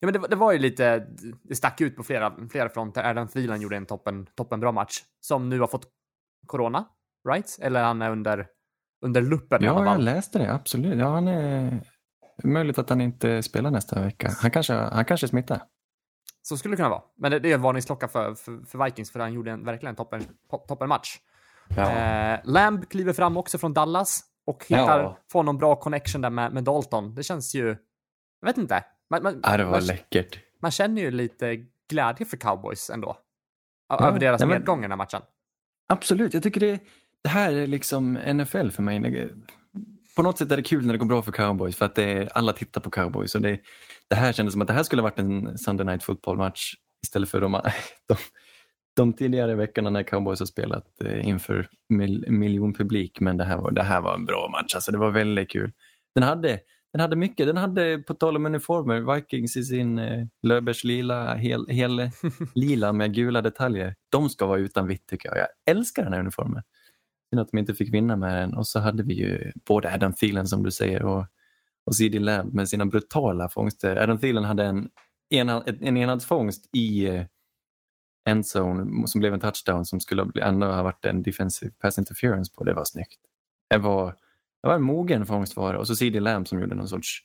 ja men det, det var ju lite, det stack ut på flera, flera fronter. Adam Thielen gjorde en toppen, toppenbra match. Som nu har fått corona, right? Eller han är under, under luppen Ja, jag läste det. Absolut. Ja, han är... Möjligt att han inte spelar nästa vecka. Han kanske, han kanske är smittad. Så skulle det kunna vara. Men det, det är en varningsklocka för, för, för Vikings, för han gjorde en, verkligen en toppen, toppen match. Eh, Lamb kliver fram också från Dallas och hittar, Ja. får någon bra connection där med, med Dalton. Det känns ju, jag vet inte. Man, man, Ja, det var man, läckert. man känner ju lite glädje för cowboys ändå. Ja, Över deras nej, medgång i den här matchen. Absolut, jag tycker det, det här är liksom NFL för mig. På något sätt är det kul när det går bra för cowboys för att det är, alla tittar på cowboys. Och det, det här kändes som att det här skulle ha varit en Sunday Night Football-match istället för de, de, de tidigare veckorna när cowboys har spelat eh, inför mil, miljonpublik. Men det här, var, det här var en bra match, alltså det var väldigt kul. Den hade, den hade mycket, den hade på tal om uniformer, Vikings i sin eh, Löfbergs lila, hel, hel lila med gula detaljer. De ska vara utan vitt tycker jag. Jag älskar den här uniformen. Synd att de inte fick vinna med den. Och så hade vi ju både Adam Thielen som du säger och, och CD Lamb med sina brutala fångster. Adam Thielen hade en, ena, en enhandsfångst i eh, endzone som blev en touchdown som skulle ändå ha varit en defensive pass interference på. Det var snyggt. Det var, det var en mogen fångst var det. Och så CD Lamb som gjorde någon sorts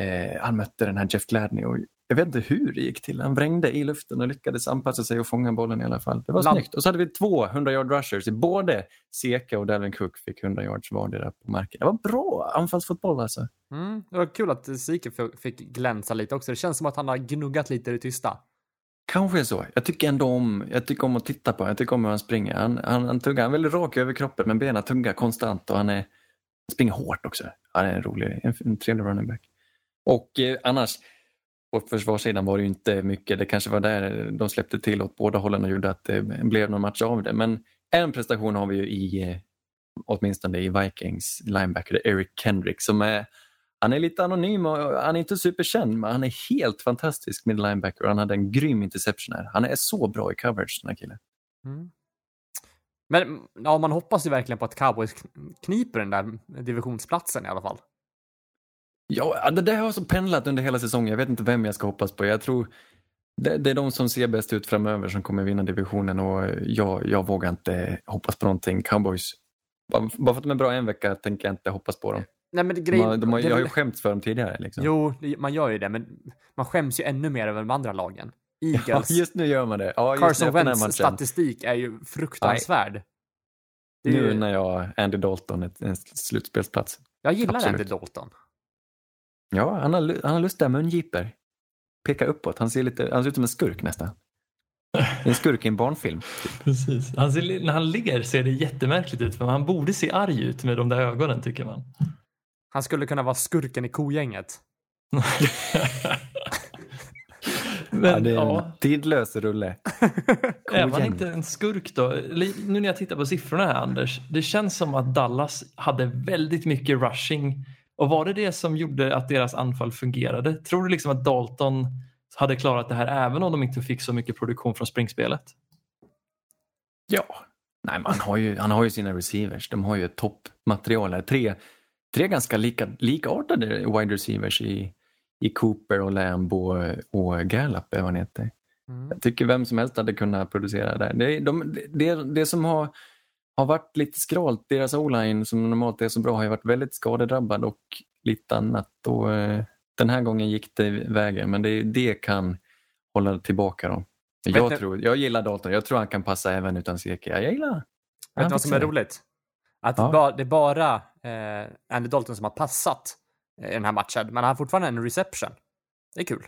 Eh, han mötte den här Jeff Gladney och jag vet inte hur det gick till. Han vrängde i luften och lyckades anpassa sig och fånga bollen i alla fall. Det var Lam- snyggt. Och så hade vi två 100 yard rushers. Både Seka och Dalvin Cook fick 100 yards vardera på marken. Det var bra anfallsfotboll alltså. Mm, det var kul att Sike f- fick glänsa lite också. Det känns som att han har gnuggat lite i det tysta. Kanske är så. Jag tycker ändå om, jag tycker om att titta på honom. Jag tycker om hur han springer. Han, han, han tuggar, han är väldigt rak över kroppen men benen tuggar konstant och han, är, han springer hårt också. Han är en rolig, en, en trevlig running back. Och eh, annars, på försvarssidan var det ju inte mycket. Det kanske var där de släppte till åt båda hållen och gjorde att det blev någon match av det. Men en prestation har vi ju i, eh, åtminstone i Vikings linebacker, Eric Kendrick, som är han är lite anonym och han är inte superkänd men han är helt fantastisk med linebacker och han hade en grym interception här. Han är så bra i coverage den här killen. Mm. Men ja, man hoppas ju verkligen på att Cowboys kn- kniper den där divisionsplatsen i alla fall. Ja, det där har så pendlat under hela säsongen. Jag vet inte vem jag ska hoppas på. Jag tror det, det är de som ser bäst ut framöver som kommer vinna divisionen och jag, jag vågar inte hoppas på någonting. Cowboys, bara bara för att de är bra en vecka tänker jag inte hoppas på dem. Nej, men grejen... har- de har, det är jag har ju skämts för dem tidigare. Liksom. Jo, man gör ju det, men man skäms ju ännu mer över de andra lagen. ja, Eagles, just nu gör man det. Ja, just Carson Wentz statistik är ju fruktansvärd. Det är Nu ju, när jag Andy Dalton ett, en slutspelsplats. jag gillar absolut. Andy Dalton. Ja, han har, han har lustiga mungiper. Pekar uppåt. Han ser, lite, han ser ut som en skurk nästan. En skurk i en barnfilm. Precis. Han ser, när han ligger ser det jättemärkligt ut för han borde se arg ut med de där ögonen tycker man. Han skulle kunna vara skurken i kogänget. Men, ja, det är en ja, tidlös rulle. är man Kogäng. inte en skurk då? Nu när jag tittar på siffrorna här Anders. Det känns som att Dallas hade väldigt mycket rushing. Och var det det som gjorde att deras anfall fungerade? Tror du liksom att Dalton hade klarat det här även om de inte fick så mycket produktion från springspelet? Ja. Nej, men han, har ju, han har ju sina receivers. De har ju ett toppmaterial här. Tre, tre ganska lika, likartade wide receivers i, i Cooper och Lamb och, och Gallup, vad han heter. Mm. Jag tycker vem som helst hade kunnat producera där. Det, de, det, det som har, har varit lite skralt, deras o-line som normalt är så bra har ju varit väldigt skadedrabbad och lite annat. Och, eh, den här gången gick det vägen men det, det kan hålla tillbaka dem. Jag, tror, jag gillar Dalton, jag tror han kan passa även utan Seke. Jag gillar Vet du vad som är roligt? Att Ja. det bara eh, Andy Dalton som har passat eh, i den här matchen, men han har fortfarande en reception. Det är kul.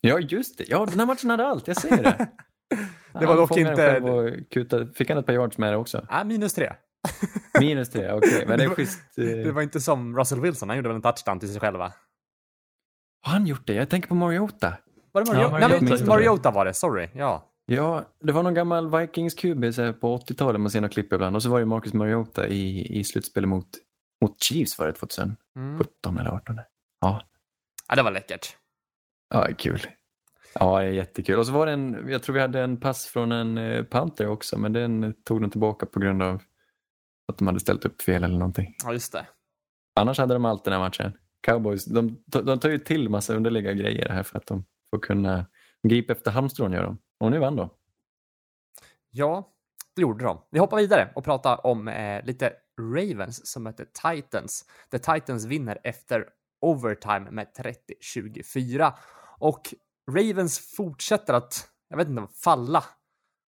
Ja, just det. Ja, den här matchen hade allt, jag ser det. Det var dock inte- själv Och kutade. Fick han ett par yards med det också? Äh, minus tre. Minus tre, okej. Men det är schysst. eh, Det var inte som Russell Wilson, han gjorde väl en touchdown till sig själva. Har han gjort det? Jag tänker på Mariota. Var det Ja, Mariota? Mariota Nej. Mariota var det, sorry. Ja. Ja, det var någon gammal Vikings-QB så här på 80-talet man ser några klipp ibland. Och så var det Marcus Mariota i, i slutspelet mot, mot Chiefs var det 2017 Mm. eller 18. Ja, ja, det var läckert. ja kul. Ja, det är jättekul. Och så var det en, jag tror vi hade en pass från en eh, Panther också, men den tog de tillbaka på grund av att de hade ställt upp fel eller någonting. Ja, just det. Annars hade de allt den här matchen. Cowboys, de, de tar ju till massa underliga grejer här för att de får kunna gripa efter halmstrån gör de. Och nu vann de. Ja, det gjorde de. Vi hoppar vidare och pratar om eh, lite Ravens som möter Titans. The Titans vinner efter overtime med 30-24 och Ravens fortsätter att, jag vet inte, falla.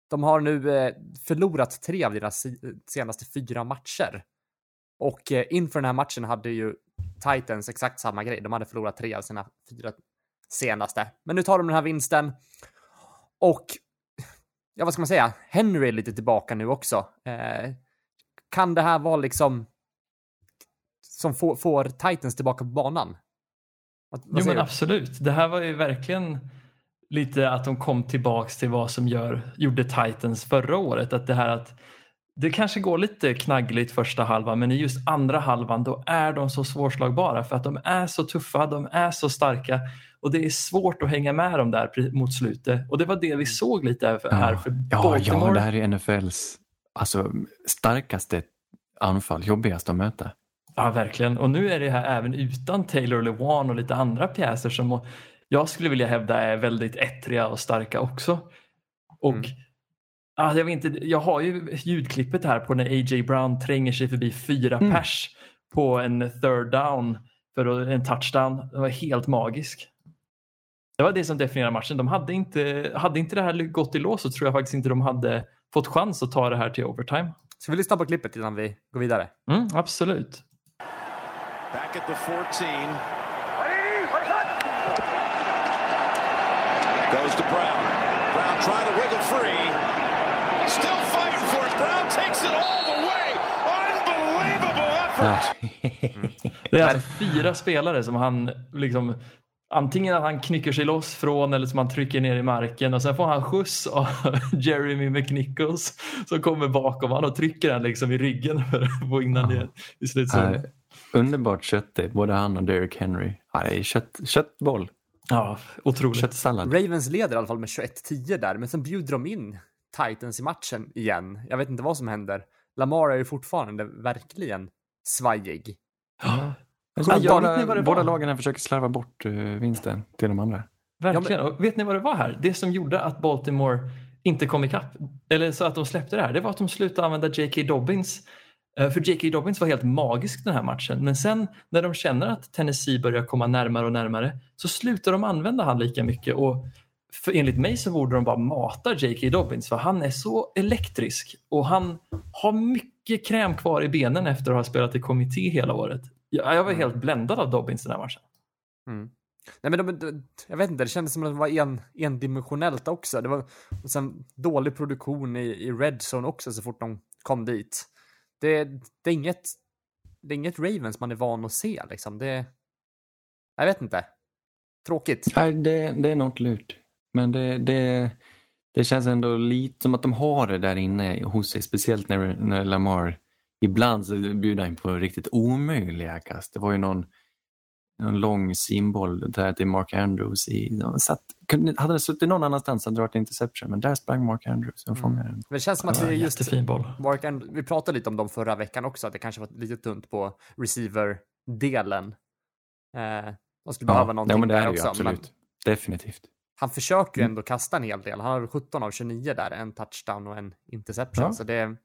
De har nu eh, förlorat tre av deras senaste fyra matcher. Och eh, inför den här matchen hade ju Titans exakt samma grej. De hade förlorat tre av sina fyra senaste. Men nu tar de den här vinsten. Och ja, vad ska man säga? Henry är lite tillbaka nu också. Eh, kan det här vara liksom som får, får Titans tillbaka på banan? Vad, vad Jo men du? absolut. Det här var ju verkligen lite att de kom tillbaks till vad som gör, gjorde Titans förra året. Att det här att det kanske går lite knaggligt första halvan men i just andra halvan då är de så svårslagbara för att de är så tuffa, de är så starka och det är svårt att hänga med dem där mot slutet. Och det var det vi såg lite här för, ja, Baltimore. ja, det här är NFLs alltså, starkaste anfall, jobbigast att möta. Ja, verkligen. Och nu är det här även utan Taylor Lewan och lite andra pjäser som jag skulle vilja hävda är väldigt ettriga och starka också. Och Mm. ja, jag, vet inte, jag har ju ljudklippet här på när A.J. Brown tränger sig förbi fyra Mm. pers på en third down för en touchdown. Det var helt magisk. Det var det som definierade matchen. De hade inte, hade inte det här gått i lås så tror jag faktiskt inte de hade fått chans att ta det här till overtime. Ska vi lyssna på klippet innan vi går vidare? Mm, absolut. Back at the 14. Goes to Brown. Brown trying to wiggle free. Still fighting for it. Brown takes it all the way. Unbelievable effort. Det är alltså fyra spelare som han liksom antingen att han knycker sig loss från eller som han trycker ner i marken och sen får han skjuts av Jeremy McNichols som kommer bakom honom och trycker han liksom i ryggen för att få in den ner i slutzonen. Underbart köttigt, både han och Derrick Henry. Ja, det är kött, köttboll, Ja, otroligt. köttsallad. Ravens leder i alla fall med 21-10 där, men sen bjuder de in Titans i matchen igen. Jag vet inte vad som händer. Lamar är ju fortfarande verkligen svajig. Ja, båda, ni vad det var? båda lagen här försöker slarva bort eh, vinsten till de andra. Verkligen. Och vet ni vad det var här? Det som gjorde att Baltimore inte kom ikapp, eller så att de släppte det här, det var att de slutade använda J.K. Dobbins. Eh, För J.K. Dobbins var helt magisk den här matchen. Men sen när de känner att Tennessee börjar komma närmare och närmare så slutar de använda han lika mycket. Och för enligt mig så borde de bara mata J.K. Dobbins för han är så elektrisk och han har mycket kräm kvar i benen efter att ha spelat i kommitté hela året. Jag jag var helt bländad av Dobbins den här matchen. Mm. Nej, men de, de, jag vet inte, det kändes som att det var en, endimensionellt också. Det var och sen dålig produktion i, i Red Zone också så fort de kom dit. Det, det, är inget, det är inget Ravens man är van att se liksom. Det, jag vet inte. Tråkigt. Nej, det, det är något lurt. Men det, det, det känns ändå lite som att de har det där inne hos sig. Speciellt när, när Lamar ibland så bjuder han på riktigt omöjliga kast. Det var ju någon, någon lång simboll där till Mark Andrews. I, satt, hade det suttit någon annanstans hade det varit interception. Men där sprang Mark Andrews och fångade den. Det känns som att Ja, det är just Jättefin boll. Mark and, vi pratade lite om dem förra veckan också, att det kanske var lite tunt på receiver-delen. Eh, De skulle behöva någonting ja, men det är där det ju, också. Men absolut. Definitivt. han försöker ju Mm. ändå kasta en hel del. Han har 17 av 29 där, en touchdown och en interception. Ja. Så det,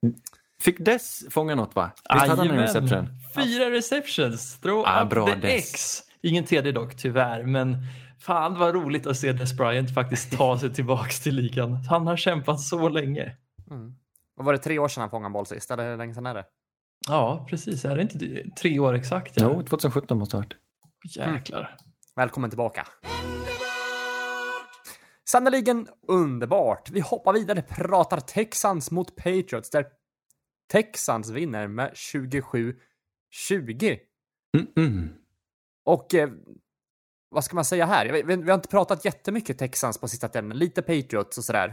Fick Dess fånga något va? Visst hade han en Jajamän. reception? Fyra receptions. Throw Ah, up bra, the Dess. X. Ingen TD dock tyvärr, men fan vad roligt att se Des Bryant faktiskt ta sig tillbaks till ligan. Han har kämpat så länge. mm. Vad var det, tre år sedan han fångade en boll sist? Eller hur länge sedan är det? Ja, precis. Är det inte tre år exakt? Jo, 2017 måste det ha varit. Jäklar. Välkommen tillbaka. Sannerligen underbart. Vi hoppar vidare, pratar Texans mot Patriots där Texans vinner med 27-20. Mm -mm. Och eh, vad ska man säga här? Vi, vi har inte pratat jättemycket Texans på sista tiden. Lite Patriots och sådär.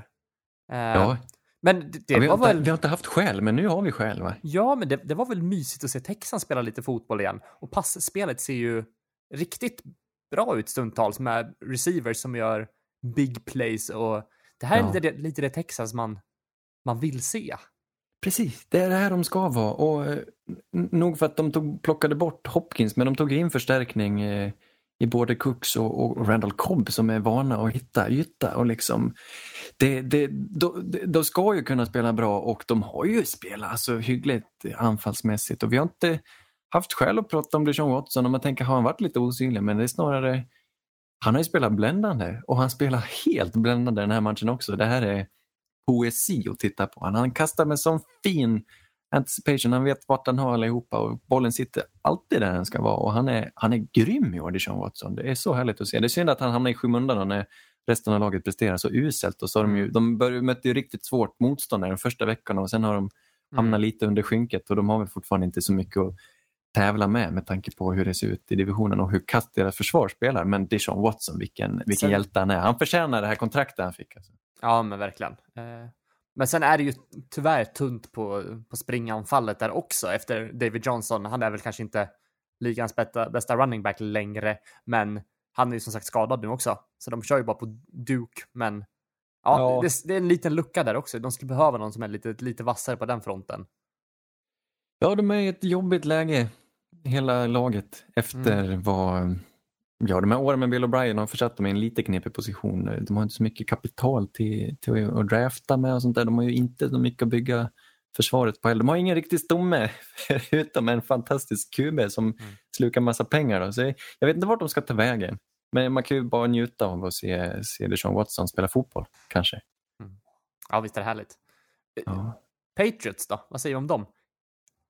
Eh, Ja, Men det, det ja, var inte, väl... vi har inte haft skäl, men nu har vi skäl va? Ja, men det, det var väl mysigt att se Texans spela lite fotboll igen. Och passspelet ser ju riktigt bra ut stundtals med receivers som gör big plays och det här Ja. är lite, det- lite det Texas man, man vill se. Precis, det är det här de ska vara. Och eh, nog för att de tog, plockade bort Hopkins, men de tog in förstärkning eh, i både Cooks och, och Randall Cobb som är vana att hitta yta. Och liksom, det, det, de, de- de ska ju kunna spela bra och de har ju spelat alltså, hyggligt anfallsmässigt. Och vi har inte haft skäl att prata om Deshaun Watson och man tänker har han varit lite osynlig, men det är snarare han har ju spelat bländande och han spelar helt bländande den här matchen också. Det här är poesi att titta på. Han, kastar med sån fin anticipation. Han vet vart han har allihopa och bollen sitter alltid där den ska vara. Och han är, han är grym i Deshaun Watson. Det är så härligt att se. Det är synd att han hamnar i skymundan när resten av laget presterar så uselt. Och så har de ju, de började, mötte ju riktigt svårt motstånd de första veckorna och sen har de hamnat lite under skynket och de har väl fortfarande inte så mycket att tävla med med tanke på hur det ser ut i divisionen och hur katt deras försvar spelar. Men Deshaun Watson, vilken, vilken Sen- hjälte han är. Han förtjänar det här kontraktet han fick. Alltså. Ja, men verkligen. Eh, Men sen är det ju tyvärr tunt på, på springanfallet där också efter David Johnson. Han är väl kanske inte ligans bästa, bästa running back längre, men han är ju som sagt skadad nu också. Så de kör ju bara på Duke, men ja, Ja. Det, det är en liten lucka där också. De skulle behöva någon som är lite, lite vassare på den fronten. Ja, de är i ett jobbigt läge, hela laget, efter vad... Ja, de här åren med Bill O'Brien har försatt dem i en lite knepig position. De har inte så mycket kapital till, till att drafta med och sånt där. De har ju inte så mycket att bygga försvaret på heller. De har ingen riktig stomme utom en fantastisk QB som slukar massa pengar. Då. Så jag vet inte vart de ska ta vägen. Men man kan ju bara njuta av att se, se Deshaun Watson spela fotboll, kanske. Ja, visst är det härligt. Ja. Patriots då? Vad säger vi om dem?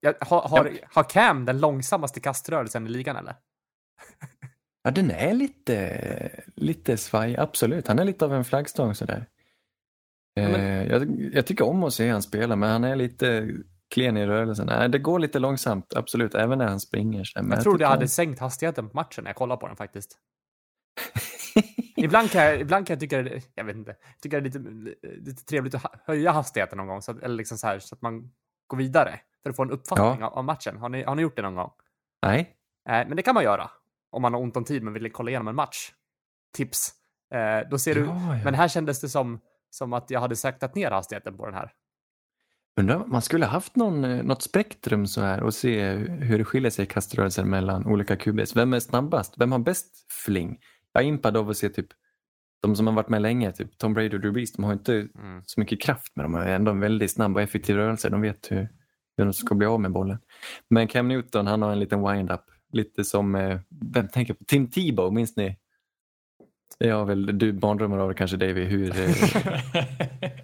Ja, har, har, Ja. har Cam den långsammaste kaströrelsen i ligan eller? Ja, den är lite, lite svaj, absolut. Han är lite av en flaggstång sådär. men- Eh, jag, jag tycker om att se han spela, men han är lite klen i rörelsen. Nej, det går lite långsamt, absolut, även när han springer. Men Jag tror det hade han- sänkt hastigheten på matchen när jag kollar på den faktiskt. ibland, kan jag, ibland kan jag tycka det, jag vet inte, tycka det är lite, lite trevligt att höja hastigheten någon gång, så att, eller liksom så, här, så att man går vidare för att få en uppfattning av, av matchen. Har ni, har ni gjort det någon gång? Nej, Eh, men det kan man göra om man har ont om tid men vill kolla igenom en match. Tips. Eh, då ser du, Ja, ja. men här kändes det som, som att jag hade saktat ner hastigheten på den här. undrar, man skulle haft någon, eh, något spektrum så här och se hur det skiljer sig i kaströrelser mellan olika QBs. Vem är snabbast? Vem har bäst fling? Jag är impad av att se typ de som har varit med länge, typ Tom Brady och Drew Brees, de har inte Mm. så mycket kraft men de har ändå en väldigt snabb och effektiv rörelse. De vet hur, hur de ska bli av med bollen. Men Cam Newton, han har en liten wind-up. Lite som, eh, vem tänker på? Tim Tebow, minns ni? Har väl du barndrömmar av det kanske Davy, hur eh,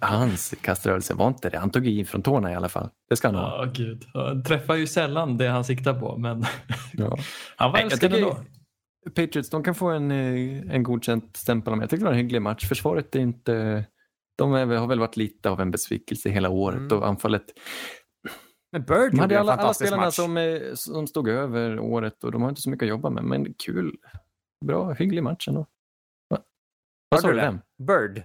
hans kaströrelse var inte det. Han tog i från tårna i alla fall. Det ska han ha. Ja, gud. Han träffar ju sällan det han siktar på, men Ja. han var älskad ändå. Patriots, de kan få en, eh, en godkänd stämpel. Jag tycker det var en hygglig match. Försvaret är inte... De har väl varit lite av en besvikelse hela året Mm. och anfallet Men Bird De hade alla, alla spelarna match. som, eh, som stod över året och de har inte så mycket att jobba med. Men kul. Bra, hygglig match ändå. Va? Vad sa du? Vem? Bird.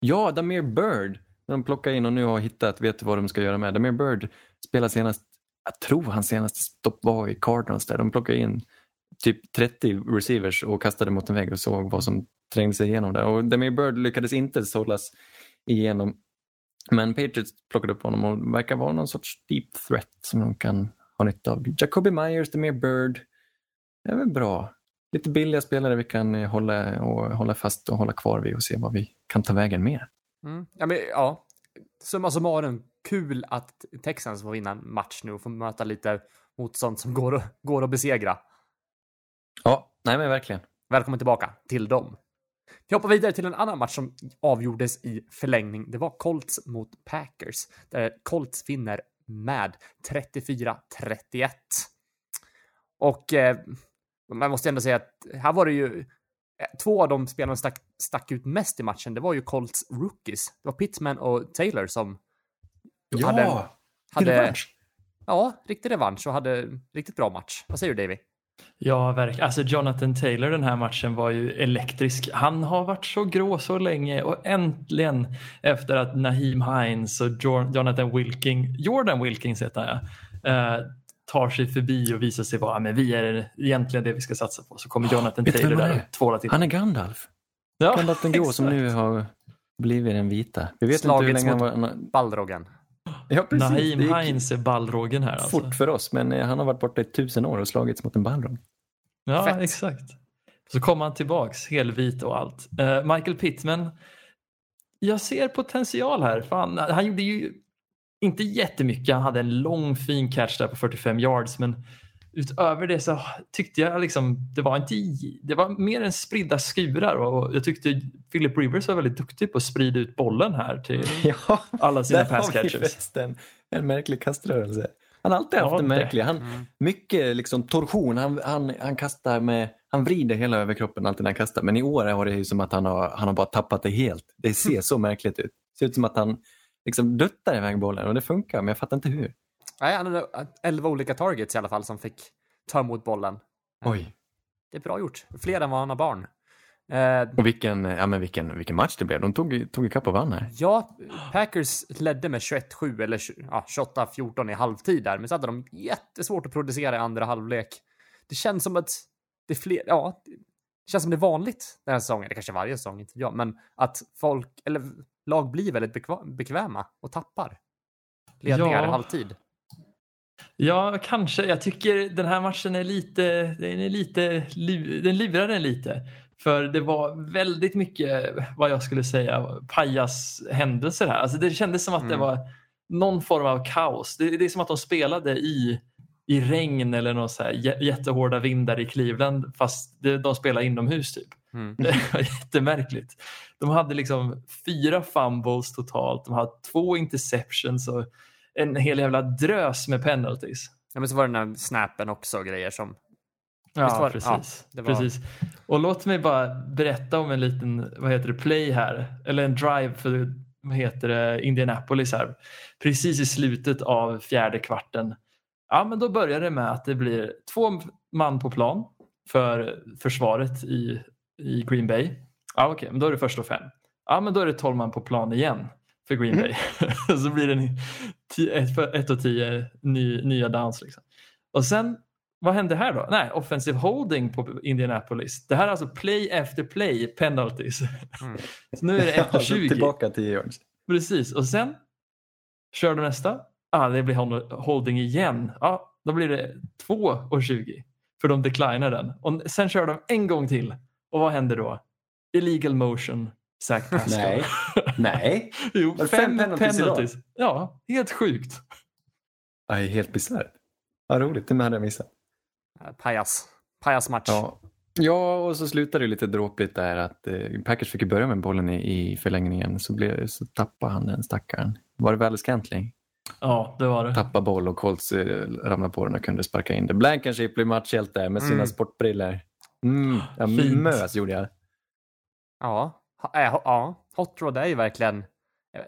Ja, Damir Bird. De plockar in och nu har hittat, vet vad de ska göra med. Damir Bird spelar senast, jag tror hans senaste stopp var i Cardinals där. De plockade in typ 30 receivers och kastade mot en vägg och såg vad som trängde sig igenom där. Och Damir Bird lyckades inte sållas igenom. Men Patriots plockade upp honom och verkar vara någon sorts deep threat som de kan ha nytta av. Jacoby Myers, Damir Bird. Det är väl bra. lite billiga spelare vi kan eh, hålla, och hålla fast och hålla kvar vid och se vad vi kan ta vägen mer. Mm. Ja, men, ja. Summa summarum, kul att Texans får vinna en match nu och få möta lite motstånd som går, att- går att besegra. Ja, nej men verkligen. Välkommen tillbaka till dem. Vi hoppar vidare till en annan match som avgjordes i förlängning. Det var Colts mot Packers, där Colts vinner med 34-31. Och eh, man måste ändå säga att här var det ju eh, två av de spelarna stack, stack ut mest i matchen. Det var ju Colts rookies. Det var Pittman och Taylor som hade, hade revansch. ja, riktig revansch och hade riktigt bra match. Vad säger du Davy? Ja, verkligen. Alltså Jonathan Taylor den här matchen var ju elektrisk. Han har varit så grå så länge och äntligen efter att Naheem Hines och Jo- Jonathan Wilking, Jordan Wilkins heter han ja, eh, tar sig förbi och visar sig vara, "Ja, men vi är egentligen det vi ska satsa på. Så kommer Jonathan du Taylor han där är? och tvålar till. Han är Gandalf. ja, Gandalf den grå som nu har blivit den vita. Vi vet Slagits inte hur länge han mot- var... Balrogen. Ja, precis. Naheem gick Hines är ballrågen här alltså. fort för oss, men eh, han har varit borta i tusen år och slagits mot en ballrong. Ja, Fett. exakt. Så kommer han tillbaks helvit och allt. Eh, Michael Pittman, jag ser potential här. Fan, han gjorde ju inte jättemycket. Han hade en lång fin catch där på 45 yards, men utöver det så tyckte jag liksom det var inte det var mer än spridda skurar och jag tyckte Philip Rivers var väldigt duktig på att sprida ut bollen här till Ja, alla sina pass catchers. förresten en märklig kaströrelse. Han har alltid haft Ja, en märklig, han, Mm. mycket liksom torsion, han, han, han kastar med, han vrider hela överkroppen alltid när han kastar, men i år har det ju som att han har, han har bara tappat det helt. Det ser så märkligt ut. Det ser ut som att han liksom duttar iväg bollen och det funkar, men jag fattar inte hur. Nej, han hade 11 olika targets i alla fall som fick ta emot bollen. Oj. Det är bra gjort. Fler än vad han har barn. Eh, Och vilken, ja, men vilken, vilken match det blev. De tog, tog ikapp och vann här. ja, Packers ledde med 21-7 eller ja, 28-14 i halvtid där, men så hade de jättesvårt att producera i andra halvlek. Det känns som att det är fler, ja, det känns som det är vanligt den här säsongen, det kanske är varje säsong, inte jag, men att folk, eller lag blir väldigt bekväma och tappar ledningar Ja. i halvtid. Ja, kanske. Jag tycker den här matchen är lite, den är lite, den lurar den lite. För det var väldigt mycket, vad jag skulle säga, pajas händelser här. Alltså det kändes som att det Mm. var någon form av kaos. Det, det är som att de spelade i, i regn eller någon så jättehårda vindar i Cleveland fast det, de spelar inomhus typ. Mm. Det var jättemärkligt. De hade liksom fyra fumbles totalt. De hade två interceptions och en hel jävla drös med penalties. Ja, men så var det den här snappen också, grejer som... Ja, var precis. ja, var- precis. Och låt mig bara berätta om en liten vad heter det, play här. Eller en drive för vad heter det, Indianapolis här. Precis i slutet av fjärde kvarten. Ja, men då börjar det med att det blir två man på plan för försvaret i, i Green Bay. Ja, okej, men då är det först och fem. Ja, men då är det 12 man på plan igen för Green Bay. så blir det en- tio- ett, för- ett och tio ny, nya downs. Liksom. Och sen, vad hände här då? Nej, offensive holding på Indianapolis. Det här är alltså play after play penalties. Mm. så nu är det 1 och så 20. Tillbaka 10 yards. Precis, och sen kör du nästa. Ah, det blir hol- holding igen. Ja, då blir det 2 och 20 för de declinar den. Och sen kör de en gång till. Och vad händer då? Illegal motion, Zach Pascal. Nej. Nej. jo, fem, fem penalties. penalties idag? Ja, helt sjukt. Det är helt bisarrt. Vad roligt, det hade jag missat. Pajas. Pajasmatch. Ja. ja, och så slutade det lite dråpligt där att eh, Packers fick ju börja med bollen i, i förlängningen så, blev, så tappade han den stackaren. Var det väl Scantling? Ja, det var det. Tappa boll och Colts eh, ramlade på den och kunde sparka in det. Blankenship blev matchhjälte med sina Mm. sportbriller. Mm, ja, Fint. mös gjorde jag. Ja, ja. Hot Rod är ju verkligen eh,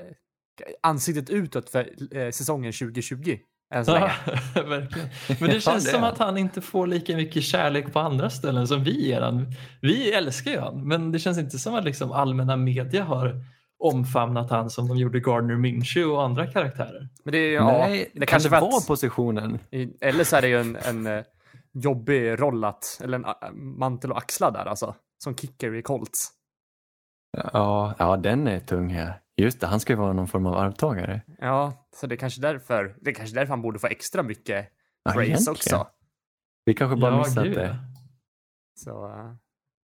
ansiktet utåt för eh, säsongen 2020. Än så länge. Ja, verkligen. Men det Ja, känns det som att han inte får lika mycket kärlek på andra ställen som vi ger han. Vi älskar ju han, men det känns inte som att liksom allmänna media har omfamnat han som de gjorde Gardner Minshew och andra karaktärer. Men det ju, Nej, ja, det det kan kanske det vara positionen. eller så är det ju en, en eh, jobbig roll att, eller en eh, mantel att axla där alltså. Som kicker i Colts. Ja, ja, den är tung här. Just det, han ska ju vara någon form av arvtagare. Ja, så det är kanske därför, det är kanske därför han borde få extra mycket Ja, praise egentligen. också. Vi kanske bara Ja, missat gud, det. Så eh,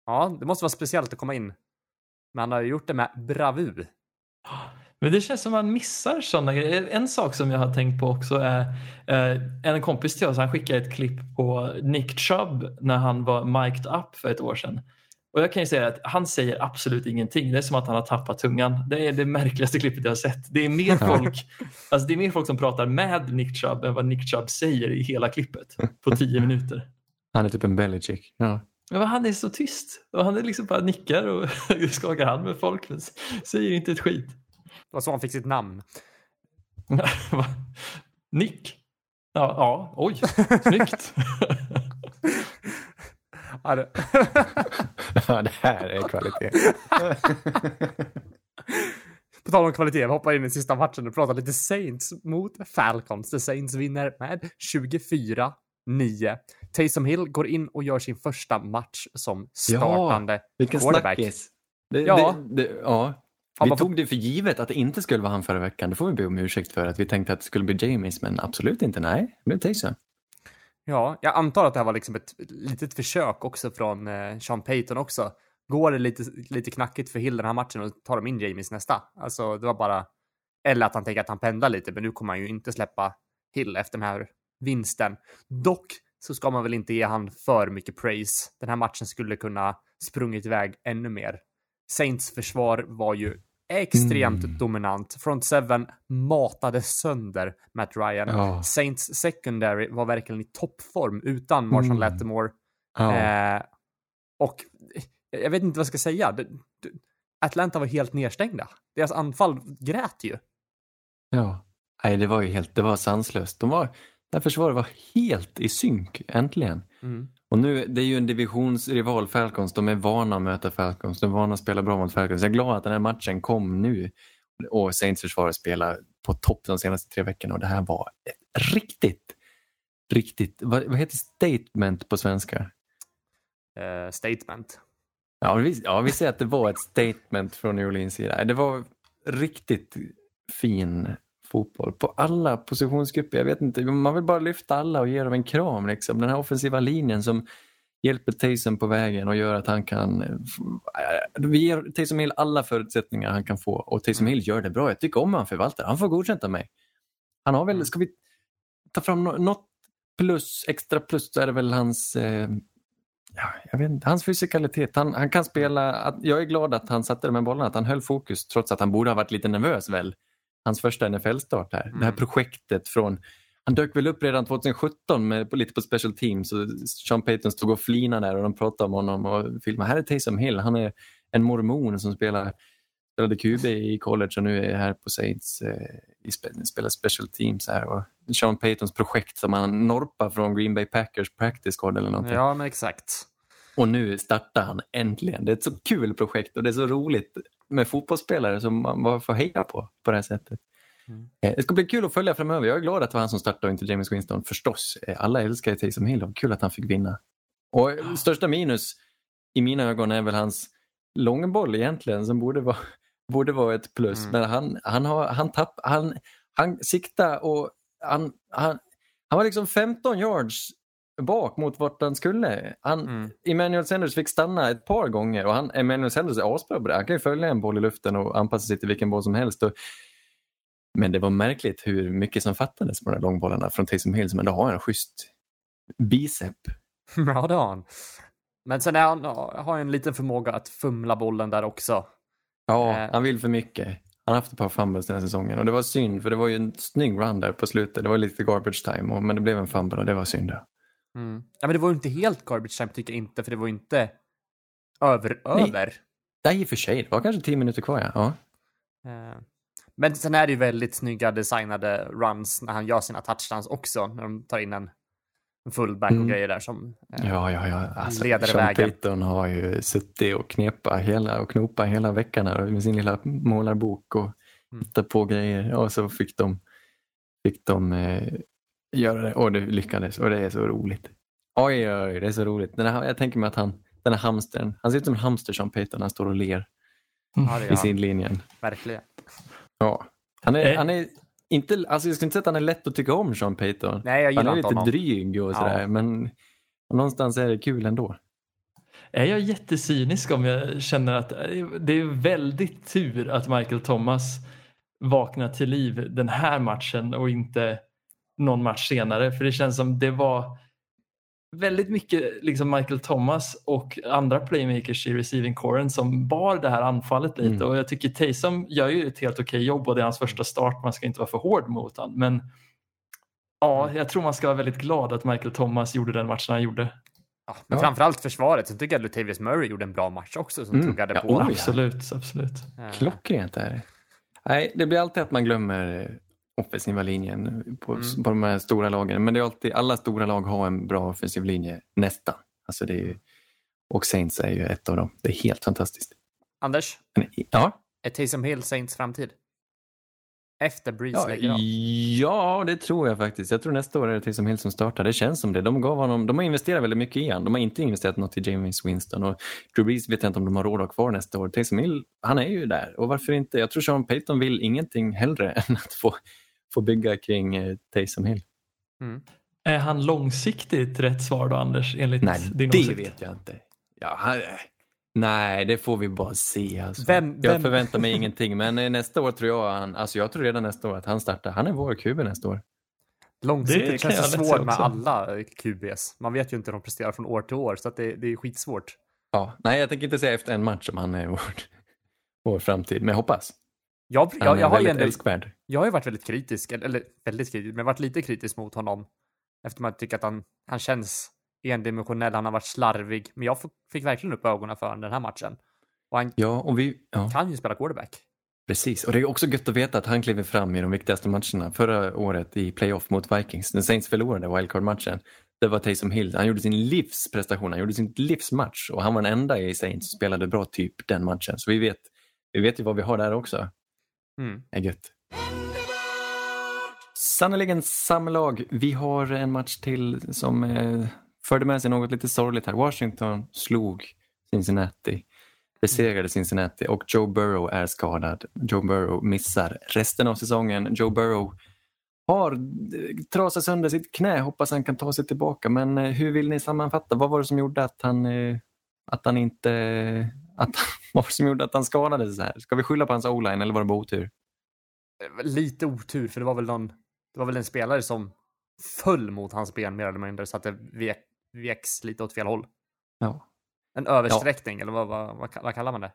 ja, det måste vara speciellt att komma in. Men han har ju gjort det med bravur. Men det känns som man missar sådana grejer. En sak som jag har tänkt på också är eh, en kompis till oss, han skickade ett klipp på Nick Chubb när han var mic'd up för ett år sedan. Och jag kan ju säga att han säger absolut ingenting. Det är som att han har tappat tungan. Det är det märkligaste klippet jag har sett. Det är mer folk, alltså det är mer folk som pratar med Nick Chubb än vad Nick Chubb säger i hela klippet på tio minuter. Han är typ en Belichick. Ja. Men han är så tyst och han är liksom bara nickar och skakar hand med folk men säger inte ett skit. Det var så han fick sitt namn. Nick? Ja, ja oj, snyggt. Ja, det... ja, det här är kvalitet. På tal om kvalitet, vi hoppar in i sista matchen och pratar lite Saints mot Falcons. The Saints vinner med 24-9. Taysom Hill går in och gör sin första match som startande Vilken quarterback. snackis. Det, Ja. det, det, ja. Vi var- tog det för givet att det inte skulle vara han förra veckan. Det får vi be om ursäkt för. Att vi tänkte att det skulle bli Jamies, men absolut inte. Nej, det blev Taysom. Ja, jag antar att det här var liksom ett litet försök också från eh, Sean Payton också. Går det lite, lite knackigt för Hill den här matchen och tar de in Jamies nästa? Alltså, det var bara... Eller att han tänker att han pendlar lite, men nu kommer han ju inte släppa Hill efter den här vinsten. Dock så ska man väl inte ge han för mycket praise. Den här matchen skulle kunna sprungit iväg ännu mer. Saints försvar var ju extremt Mm. dominant. Front seven matade sönder Matt Ryan. Ja. Saints secondary var verkligen i toppform utan Marshall Mm. Lattimore. Ja. Eh, och jag vet inte vad jag ska säga. Atlanta var helt nedstängda. Deras anfall grät ju. ja. Nej, det var ju helt, det var sanslöst. De var, det här försvaret var helt i synk, äntligen. Och nu, det är ju en divisionsrival Falcons, de är vana att möta Falcons, de är vana att spela bra mot Falcons. Jag är glad att den här matchen kom nu och Saints försvaret spelar på topp de senaste tre veckorna och det här var ett riktigt, riktigt, vad, vad heter statement på svenska? Eh, statement. Ja vi, ja, vi säger att det var ett statement från New Orleans sida. Det var riktigt fin fotboll på alla positionsgrupper. Jag vet inte, man vill bara lyfta alla och ge dem en kram. Liksom. Den här offensiva linjen som hjälper Taysom på vägen och gör att han kan... eh, Vi ger Taysom Hill alla förutsättningar han kan få och Taysom Hill gör det bra. Jag tycker om han förvaltar. Han får godkänt av mig. Han har väl, ska vi ta fram nå- något plus, extra plus så är det väl hans eh, ja, jag vet inte, hans fysikalitet. Han, han kan spela, jag är glad att han satte de här bollarna, att han höll fokus trots att han borde ha varit lite nervös väl. Hans första NFL-start här. Det här Mm. projektet från, han dök väl upp redan 2017 med, på, lite på special teams och Sean Payton stod och flinade där och de pratade om honom och filmade. Här är Taysom Hill, han är en mormon som spelar spelade QB i college och nu är här på Saints eh, i spe, spelar special teams här. Och Sean Paytons projekt som han norpar från Green Bay Packers practice squad eller någonting. Ja, men exakt. Och nu startar han äntligen. Det är ett så kul projekt och det är så roligt med fotbollsspelare som man bara får heja på på det här sättet. Mm. Eh, Det ska bli kul att följa framöver. Jag är glad att det var han som startade och inte James Winston förstås. Eh, Alla älskar ju Taysom Hill kul att han fick vinna. Och eh, största minus i mina ögon är väl hans långboll egentligen som borde vara, borde vara ett plus. Mm. Men han, han, har, han, tapp, han, han siktade och han, han, han var liksom 15 yards bak mot vart han skulle. Han, Mm. Emmanuel Sanders fick stanna ett par gånger och han, Emmanuel Sanders är asbra på det. Han kan ju följa en boll i luften och anpassa sig till vilken boll som helst. Och, men det var märkligt hur mycket som fattades på de här långbollarna från Taysom Hill som ändå har en schysst bicep. Ja, det har han. Men sen är han, har en liten förmåga att fumla bollen där också. Ja, Eh. han vill för mycket. Han har haft ett par fumbles den här säsongen och det var synd för det var ju en snygg run där på slutet. Det var lite garbage time men det blev en fumble och det var synd. Ja. Mm. Ja, men det var ju inte helt garbage time tycker jag inte, för det var ju inte över, Nej. i och för sig. Det var kanske tio minuter kvar. Ja. ja. Eh, Men sen är det ju väldigt snygga designade runs när han gör sina touchdowns också, när de tar in en en fullback och Mm. grejer där som... eh, Ja, ja, ja. Alltså, Leder Sean vägen. Payton har ju suttit och knepa hela och knopa hela veckan här med sin lilla målarbok och Mm. hittat på grejer och så fick de, fick de eh, göra det och det lyckades och det är så roligt. Oj, oj, oj, det är så roligt. Den här, jag tänker mig att han, den här hamstern, han ser ut som en hamster Sean Payton, han står och ler Ja, det i han. sidlinjen. Verkligen. Ja. Han är, Eh. han är inte, alltså jag skulle inte säga att han är lätt att tycka om Sean Payton. Nej, jag Han gillar är inte lite honom. dryg och Ja. sådär men någonstans är det kul ändå. är jag jättecynisk om jag känner att det är väldigt tur att Michael Thomas vaknar till liv den här matchen och inte någon match senare. För det känns som det var väldigt mycket liksom Michael Thomas och andra playmakers i receiving coren som bar det här anfallet lite Mm. och jag tycker Taysom gör ju ett helt okej jobb och det är hans första start. Man ska inte vara för hård mot honom. Men ja, jag tror man ska vara väldigt glad att Michael Thomas gjorde den matchen han gjorde. Ja, men Ja. framförallt försvaret. Så tycker jag att Latavius Murray gjorde en bra match också som Mm. tuggade Ja, på. oj, ja. Absolut, absolut. Eh, Klockrent är det. Nej, det blir alltid att man glömmer offensiva linjen på, Mm. på de här stora lagen. Men det är alltid, alla stora lag har en bra offensiv linje, nästan. Alltså det är ju, och Saints är ju ett av dem. Det är helt fantastiskt. Anders, ja, är Taysom Hill Saints framtid? Efter Breeze ja, lägger av. ja, det tror jag faktiskt. Jag tror nästa år är det Taysom Hill som startar. Det känns som det. De, gav honom, de har investerat väldigt mycket i honom. De har inte investerat något i James Winston. Och Drew Brees vet jag inte om de har råd att ha kvar nästa år. Taysom Hill, han är ju där. Och varför inte? Jag tror Sean Payton vill ingenting hellre än att få, få bygga kring eh, Taysom Hill. Mm. Är han långsiktigt rätt svar då Anders? Enligt Nej, din det åsikt? vet jag inte. Ja, han, nej, det får vi bara se. Alltså. Vem- Jag vem- förväntar mig ingenting, men eh, nästa år tror jag han, alltså jag tror redan nästa år att han startar. Han är vår QB nästa år. Det Långsiktigt kan känns det svårt med alla eh, QBs. Man vet ju inte hur de presterar från år till år, så att det, det är skitsvårt. Ja, nej, jag tänker inte säga efter en match om han är vår, vår framtid, men jag hoppas. Jag, jag, jag, har ju väldigt ändå, älskvärd. jag har ju varit väldigt kritisk, eller, väldigt kritisk, men varit lite kritisk mot honom. Eftersom jag tycker att han, han känns endimensionell, han har varit slarvig. Men jag fick verkligen upp ögonen för honom den här matchen. Och han Ja, och vi, ja, kan ju spela quarterback. precis. Och det är också gött att veta att han kliver fram i de viktigaste matcherna. Förra året i playoff mot Vikings, när Saints förlorade wildcard-matchen. Det var Taysom Hill. Han gjorde sin livsprestation, han gjorde sin livsmatch och han var den enda i Saints som spelade bra typ den matchen. Så vi vet, vi vet ju vad vi har där också. Mm. är gött. Sannerligen samma lag. Vi har en match till som eh, förde med sig något lite sorgligt här. Washington slog Cincinnati, besegrade Cincinnati och Joe Burrow är skadad. Joe Burrow missar resten av säsongen. Joe Burrow har eh, trasat sönder sitt knä, hoppas han kan ta sig tillbaka. Men eh, hur vill ni sammanfatta? Vad var det som gjorde att han, eh, att han inte... Att, vad som gjorde att han skadade sig så här? Ska vi skylla på hans o-line eller var det bara otur? Lite otur, för det var väl någon, det var väl en spelare som föll mot hans ben mer eller mindre, så att det vek, veks lite åt fel håll. Ja. En översträckning, eller vad, vad, vad, vad kallar man det?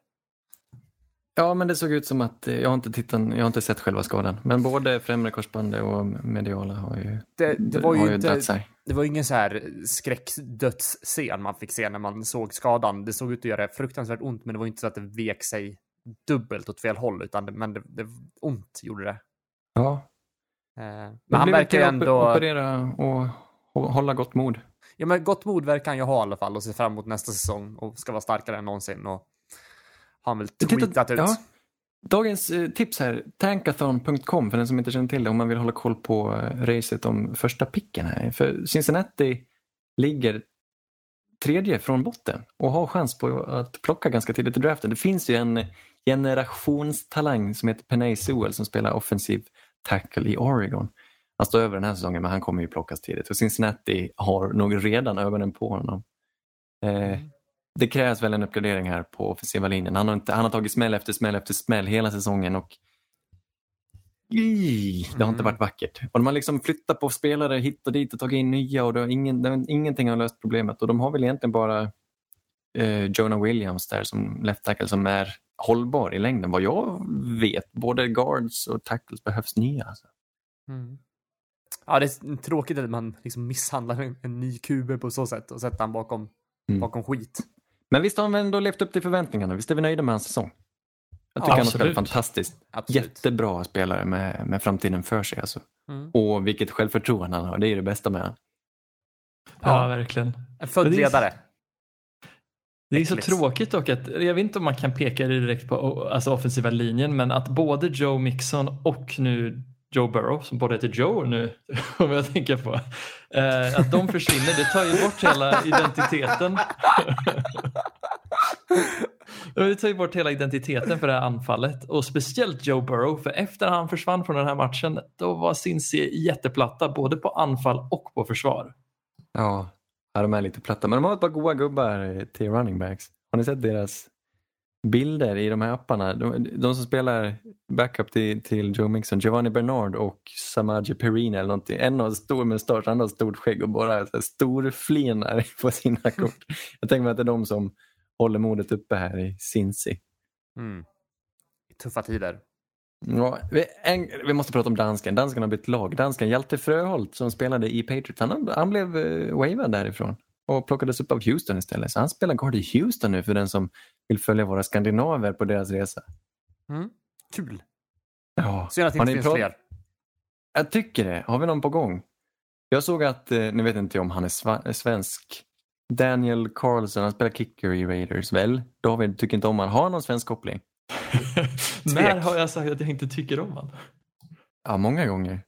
Ja, men det såg ut som att, eh, jag har inte, tittat, jag har inte sett själva skadan, men både främre korsbandet och mediala har ju, Det, det var har ju inte, sig. det var ingen så här skräckdödsscen man fick se när man såg skadan. Det såg ut att göra fruktansvärt ont, men det var inte så att det vek sig dubbelt åt fel håll, utan det, men det, det ont gjorde det. Ja, Eh, Men det han verkar ju ändå... Operera och hå- hålla gott mod. Ja, men gott mod verkar han ju ha i alla fall och se fram emot nästa säsong och ska vara starkare än någonsin. Och har han väl tweetat ut. ja. Dagens eh, tips här, tankathon.com för den som inte känner till det om man vill hålla koll på eh, racet om första picken här. För Cincinnati ligger tredje från botten och har chans på att plocka ganska tidigt i draften. Det finns ju en generationstalang som heter Penay Sewell som spelar offensiv tackle i Oregon. Han står över den här säsongen men han kommer ju plockas tidigt och Cincinnati har nog redan ögonen på honom. Eh, det krävs väl en uppgradering här på offensiva linjen. Han har, inte, han har tagit smäll efter smäll efter smäll hela säsongen och det har inte Mm. varit vackert. Och de har liksom flyttat på spelare hit och dit och tagit in nya och det har ingen, det har, ingenting har löst problemet. Och de har väl egentligen bara eh, Jonah Williams där som left tackle som är hållbar i längden. Vad jag vet, både guards och tackles behövs nya. Alltså. Mm. Ja, det är tråkigt att man liksom misshandlar en, en ny QB på så sätt och sätter han bakom, Mm. bakom skit. Men visst har han ändå levt upp till förväntningarna. Visst är vi nöjda med hans säsong? Jag tycker han har spelat fantastiskt. Absolut. Jättebra spelare med, med framtiden för sig. Alltså. Mm. Och vilket självförtroende han har. Det är det bästa med honom. Ja, verkligen. En född Men det är- ledare. Det är så tråkigt dock att, jag vet inte om man kan peka direkt på alltså, offensiva linjen, men att både Joe Mixon och nu Joe Burrow, som både heter Joe nu, om jag tänker på, eh, att de försvinner, det tar ju bort hela identiteten. det tar ju bort hela identiteten för det här anfallet och speciellt Joe Burrow, för efter han försvann från den här matchen, då var Cincy jätteplatta både på anfall och på försvar. Ja. De är lite platta, men de har ett par goa gubbar till running backs. Har ni sett deras bilder i de här apparna? De, de som spelar backup till, till Joe Mixon, Giovanni Bernard och Samaji Perine eller någonting. En har stor mustasch, andra har stort skägg och bara storflinar på sina kort. Jag tänker mig att det är de som håller modet uppe här i Cincy. Mm. Tuffa tider. Ja, vi, en, vi måste prata om dansken. Dansken har bytt lag. Dansken Hjalte Fröholt som spelade i Patriots, han, han blev uh, wavad därifrån och plockades upp av Houston istället. Så han spelar guard i Houston nu för den som vill följa våra skandinaver på deras resa. Mm. Kul. Ja. Synd att det inte finns fler. Jag tycker det. Har vi någon på gång? Jag såg att, eh, nu vet inte om han är är svensk, Daniel Carlson, han spelar kicker i Raiders väl? David tycker inte om han. Har han någon svensk koppling? När har jag sagt att jag inte tycker om honom? Ja, många gånger.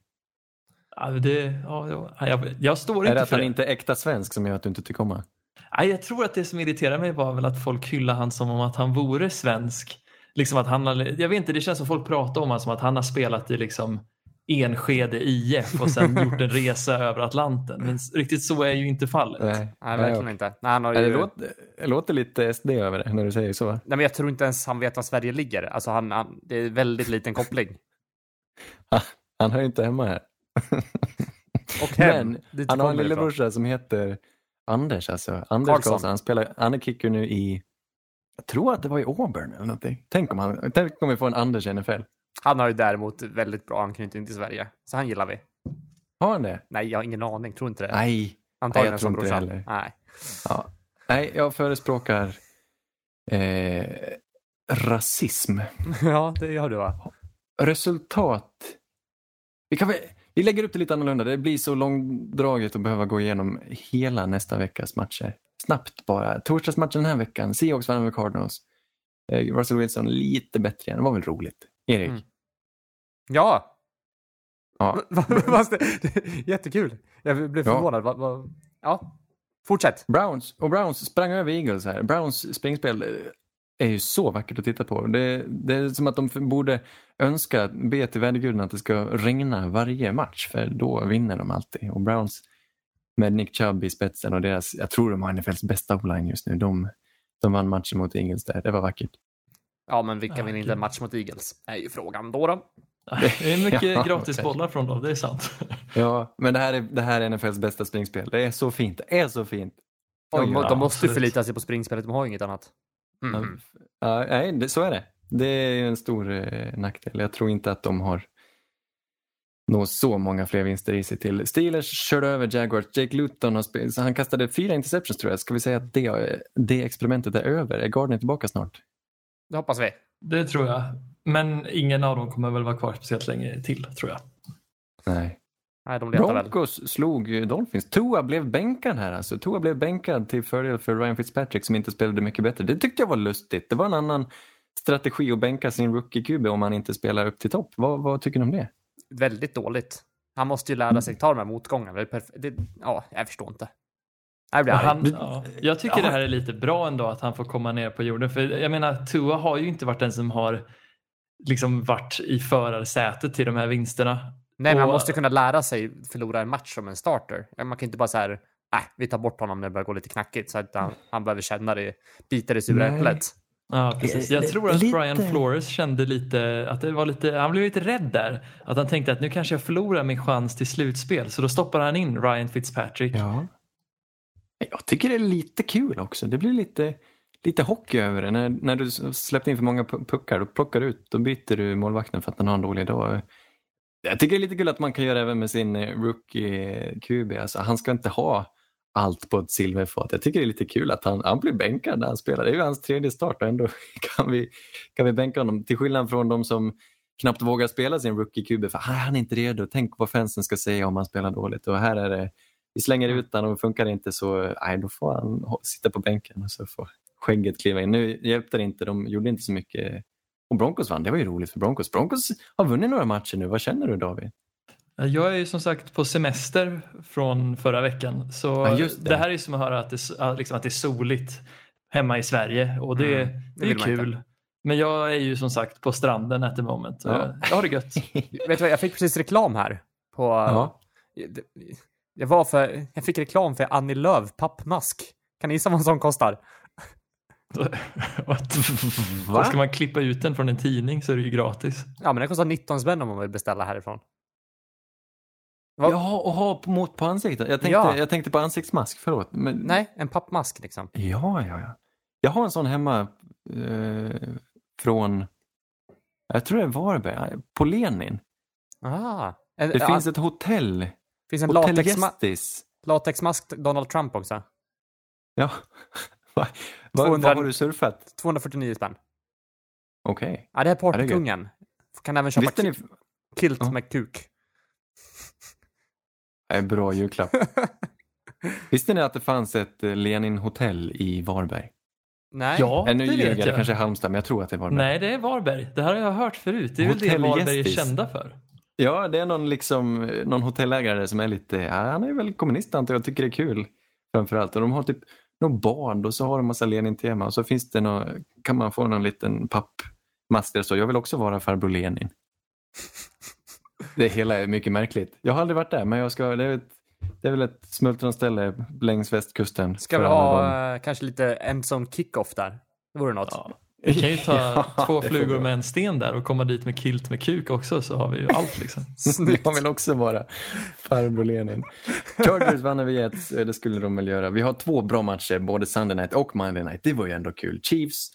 Det, ja, ja, jag, jag står Är inte det att för han det. inte är äkta svensk som gör att du inte tycker om honom? Nej, jag tror att det som irriterar mig var väl att folk hyllar han som om att han vore svensk. Liksom att han jag vet inte, det känns som folk pratar om honom som att han har spelat i liksom Enskede IF och sen gjort en resa över Atlanten. Men riktigt så är ju inte fallet. Nej, Nej, verkligen okej. inte. Nej, han har Nej, ju... Det låter, det låter lite SD över det när du säger så. Nej, men jag tror inte ens han vet var Sverige ligger. Alltså, han, han, det är väldigt liten koppling. Han hör ju inte hemma här. Och hem. Men han har en lillebrorsa som heter Anders. Alltså. Anders Karlsson. Karlsson. Han, spelar, han är kicker nu i, jag tror att det var i Auburn eller någonting. Tänk om, han, tänk om vi får en Anders i NFL. Han har ju däremot väldigt bra anknytning till Sverige. Så han gillar vi. Har han det? Nej, jag har ingen aning. Tror inte det. Nej. Antagligen jag som tror inte det heller. Nej. Ja. Nej, jag förespråkar eh, rasism. ja, det gör du va? Resultat. Vi, kan väl, vi lägger upp det lite annorlunda. Det blir så långdraget att behöva gå igenom hela nästa veckas matcher. Snabbt bara. Torsdagsmatchen den här veckan. Seahawks vann över Cardinals. Eh, Russell Wilson lite bättre igen. Det var väl roligt. Erik? Mm. Ja! Ja. Jättekul. Jag blev Ja. förvånad. Va, ja, fortsätt. Browns. Och Browns sprang över Eagles här. Browns springspel är ju så vackert att titta på. Det, det är som att de borde önska, be till väderguden att det ska regna varje match för då vinner de alltid. Och Browns med Nick Chubb i spetsen och deras, jag tror de har NFLs bästa o-line just nu. De, de vann matchen mot Eagles där. Det var vackert. Ja, men vilka Ja, vinner inte en match mot Eagles? är ju frågan då. då. Det är mycket Ja, gratis okej. bollar från dem, det är sant. Ja, men det här är, det här är NFLs bästa springspel. Det är så fint. Det är så fint. De, Oj, de ja, måste ju absolut. förlita sig på springspelet. De har ju inget annat. Mm. Ja, nej, det, så är det. Det är ju en stor eh, nackdel. Jag tror inte att de har nå så många fler vinster i sig till. Steelers körde över Jaguars. Jake Luton har spelat, så han kastade fyra interceptions tror jag. Ska vi säga att det, det experimentet är över? Är Gardner tillbaka snart? Det hoppas vi. Det tror jag. Men ingen av dem kommer väl vara kvar speciellt länge till, tror jag. Nej. Nej, de letar väl. Broncos slog eh, Dolphins. Tua blev bänkad här alltså. Tua blev bänkad till fördel för Ryan Fitzpatrick som inte spelade mycket bättre. Det tyckte jag var lustigt. Det var en annan strategi att bänka sin rookie-QB om man inte spelar upp till topp. Vad, vad tycker ni om det? Väldigt dåligt. Han måste ju lära sig ta de här motgångarna. Ja, jag förstår inte. Jag blir han, ja, jag tycker Ja. det här är lite bra ändå att han får komma ner på jorden. För jag menar, Tua har ju inte varit den som har liksom varit i förarsätet till de här vinsterna. Nej, men han och- måste kunna lära sig förlora en match som en starter. Man kan inte bara så här, nej, vi tar bort honom när det börjar gå lite knackigt så att han, han behöver känna det, bita det sura äpplet. Ja, precis. Jag tror att. Brian Flores kände lite att det var lite, han blev lite rädd där. Att han tänkte att nu kanske jag förlorar min chans till slutspel. Så då stoppar han in Ryan Fitzpatrick. Ja. Jag tycker det är lite kul också. Det blir lite, lite hockey över det. När, när du släppt in för många pu- puckar, då plockar du ut, då byter du målvakten för att den har en dålig dag. Jag tycker det är lite kul att man kan göra även med sin eh, rookie QB. Alltså, han ska inte ha allt på ett silverfat. Jag tycker det är lite kul att han, han blir bänkad när han spelar. Det är ju hans tredje start och ändå kan vi, kan vi bänka honom. Till skillnad från de som knappt vågar spela sin rookie QB för han är inte redo. Tänk vad fansen ska säga om han spelar dåligt. Och här är det, vi slänger ut honom och funkar det inte så nej, då får han sitta på bänken och så får skägget kliva in. Nu hjälpte det inte, de gjorde inte så mycket. Och Broncos vann, det var ju roligt för Broncos. Broncos har vunnit några matcher nu. Vad känner du David? Jag är ju som sagt på semester från förra veckan. Så Ja, det. det. här är ju som att höra att det, liksom att det är soligt hemma i Sverige. Och det, Mm, det det är kul. Men jag är ju som sagt på stranden at the moment. Ja. Jag, jag har det gött. Vet du vad, jag fick precis reklam här på... Ja. Jag, var för, jag fick reklam för Annie Lööf pappmask. Kan ni gissa vad en sån kostar? What? Så ska man klippa ut den från en tidning så är det ju gratis. Ja, men den kostar 19 spänn om man vill beställa härifrån. Va? Jaha, och ha mot på ansiktet. Jag tänkte, Ja. jag tänkte på ansiktsmask, förlåt. Men, Nej, en pappmask liksom. Ja, ja, ja. Jag har en sån hemma eh, från, jag tror det är Varberg, på Lenin. Ah. En, Det ja, finns ett hotell, finns en Hotell latexma Gestis. latexmask Donald Trump också. Ja. Va, va, 200 vad har du surfat? 249 spänn. Okej. Ja, det är är partykungen. Kan även köpa Visste ni, ki- kilt Ja. med kuk. är en bra julklapp. Visste ni att det fanns ett eh, Lenin hotell i Varberg? Nej. Ja, nu det vet jag, det kanske är Halmstad, men jag tror att det är Varberg. Nej, det är Varberg. Det här har jag hört förut. Det är väl det Hotell Varberg är Gästis. kända för. Ja, det är någon, liksom, någon hotellägare som är lite, ja, han är väl kommunist antar jag, tycker det är kul framförallt. Och de har typ någon bad och så har de massa Lenin-tema och så finns det nå, kan man få någon liten pappmask där står jag vill också vara farbror Lenin. Det hela är mycket märkligt. Jag har aldrig varit där men jag ska, det, är ett, det är väl ett smultronställe längs västkusten. Ska vi ha eh, kanske lite endzone kick-off där? Det vore något. Ja. Vi kan ju ta Ja, två flugor med en sten där och komma dit med kilt med kuk också så har vi ju allt liksom. Snyggt. Jag vill också vara farbror Lenin. Chargers vann över Jets, eh, det skulle de väl göra. Vi har två bra matcher, både Sunday Night och Monday Night. Det var ju ändå kul. Chiefs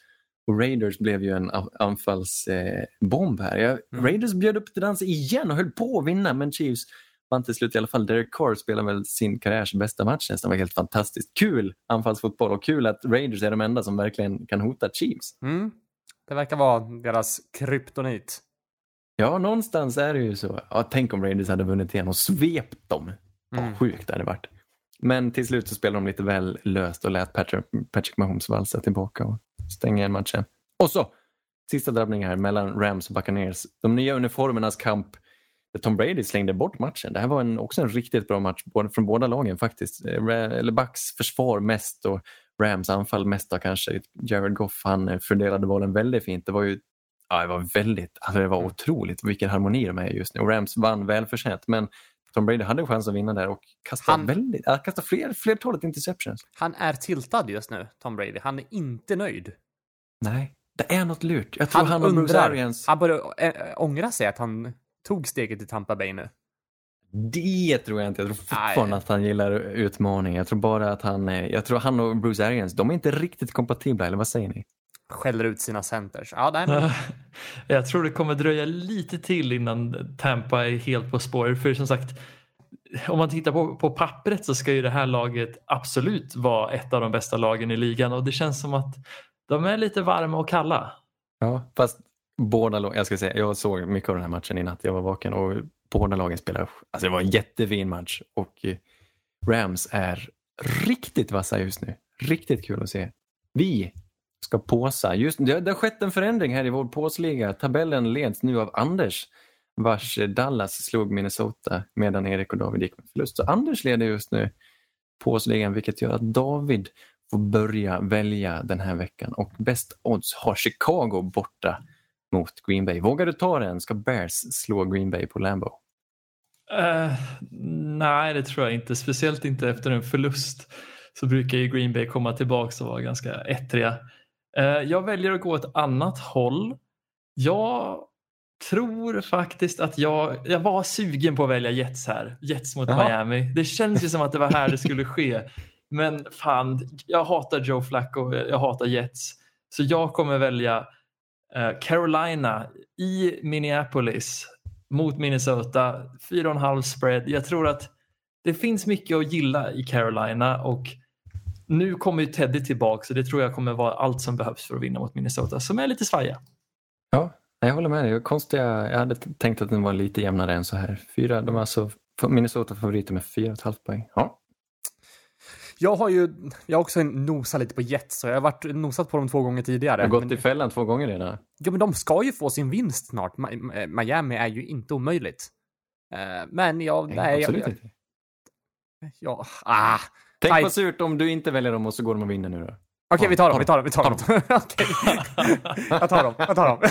och Raiders blev ju en anfallsbomb här. Mm. Raiders bjöd upp till dans igen och höll på att vinna, men Chiefs vann till slut i alla fall. Derek Carr spelade väl sin karriärs bästa match nästan. Det var helt fantastiskt. Kul anfallsfotboll och kul att Raiders är de enda som verkligen kan hota Chiefs. Mm. Det verkar vara deras kryptonit. Ja, någonstans är det ju så. Ja, tänk om Raiders hade vunnit igen och svept dem. Vad Mm. sjukt det hade varit. Men till slut så spelade de lite väl löst och lät Patrick, Patrick Mahomes valsa tillbaka och stänga igen matchen. Och så, sista drabbningen här mellan Rams och Buccaneers. De nya uniformernas kamp Tom Brady slängde bort matchen. Det här var en, också en riktigt bra match från båda lagen faktiskt. Eh, Eller Bucks försvar mest och Rams anfall mest då kanske. Jared Goff han eh, fördelade bollen väldigt fint. Det var ju Ja, det var väldigt, alltså det var otroligt vilken harmoni de är just nu. Och Rams vann välförtjänt, men Tom Brady hade chans att vinna där och kastade, Han- väldigt, ja, kastade fler, flertalet interceptions. Han är tiltad just nu, Tom Brady. Han är inte nöjd. Nej, det är något lurt. Jag tror Han, han, Bruce undrar. Arians, Han börjar äh, ångra sig att han tog steget till Tampa Bay nu. det tror jag inte. Jag tror fortfarande att han gillar utmaning. Jag tror bara att han, är- jag tror han och Bruce Arians, de är inte riktigt kompatibla, eller vad säger ni? Skäller ut sina centers. Ja, nej, men Jag tror det kommer dröja lite till innan Tampa är helt på spår. För som sagt, om man tittar på, på pappret så ska ju det här laget absolut vara ett av de bästa lagen i ligan och det känns som att de är lite varma och kalla. Ja, fast båda lag, jag ska säga, jag såg mycket av den här matchen i natt, jag var vaken och båda lagen spelade, alltså det var en jättefin match och eh, Rams är riktigt vassa just nu. Riktigt kul att se. Vi ska påsa, just det, det har skett en förändring här i vår påsliga. Tabellen leds nu av Anders vars Dallas slog Minnesota medan Erik och David gick med förlust. Så Anders leder just nu påsligan vilket gör att David får börja välja den här veckan och bäst odds har Chicago borta mot Green Bay. Vågar du ta den? Ska Bears slå Green Bay på Lambeau? Eh, nej, det tror jag inte. Speciellt inte efter en förlust så brukar ju Green Bay komma tillbaka och vara ganska ettriga. Eh, jag väljer att gå ett annat håll. Jag tror faktiskt att jag, jag var sugen på att välja Jets här. Jets mot Jaha. Miami. Det känns ju som att det var här det skulle ske. Men fan, jag hatar Joe Flacco, jag hatar Jets. Så jag kommer välja Eh, Carolina i Minneapolis mot Minnesota. 4,5 spread. Jag tror att det finns mycket att gilla i Carolina och nu kommer ju Teddy tillbaka så det tror jag kommer vara allt som behövs för att vinna mot Minnesota som är lite svaja. Ja, jag håller med dig. Konstiga, jag hade tänkt att den var lite jämnare än så här. Fyra, de är alltså Minnesota favoriter med 4,5 poäng. Ja jag har ju jag har också nosat lite på Jets och jag har varit nosat på dem två gånger tidigare. Jag har gått Men- i fällan två gånger redan. Ja, men de ska ju få sin vinst snart. Miami är ju inte omöjligt. Eh, Men jag... Nej, jag, absolut jag, inte. jag, ah. Tänk Nej. vad surt om du inte väljer dem och så går de och vinner nu då. Okej, Ja, vi tar dem, ta vi tar dem, vi tar dem. Okej. Jag tar dem, jag tar dem.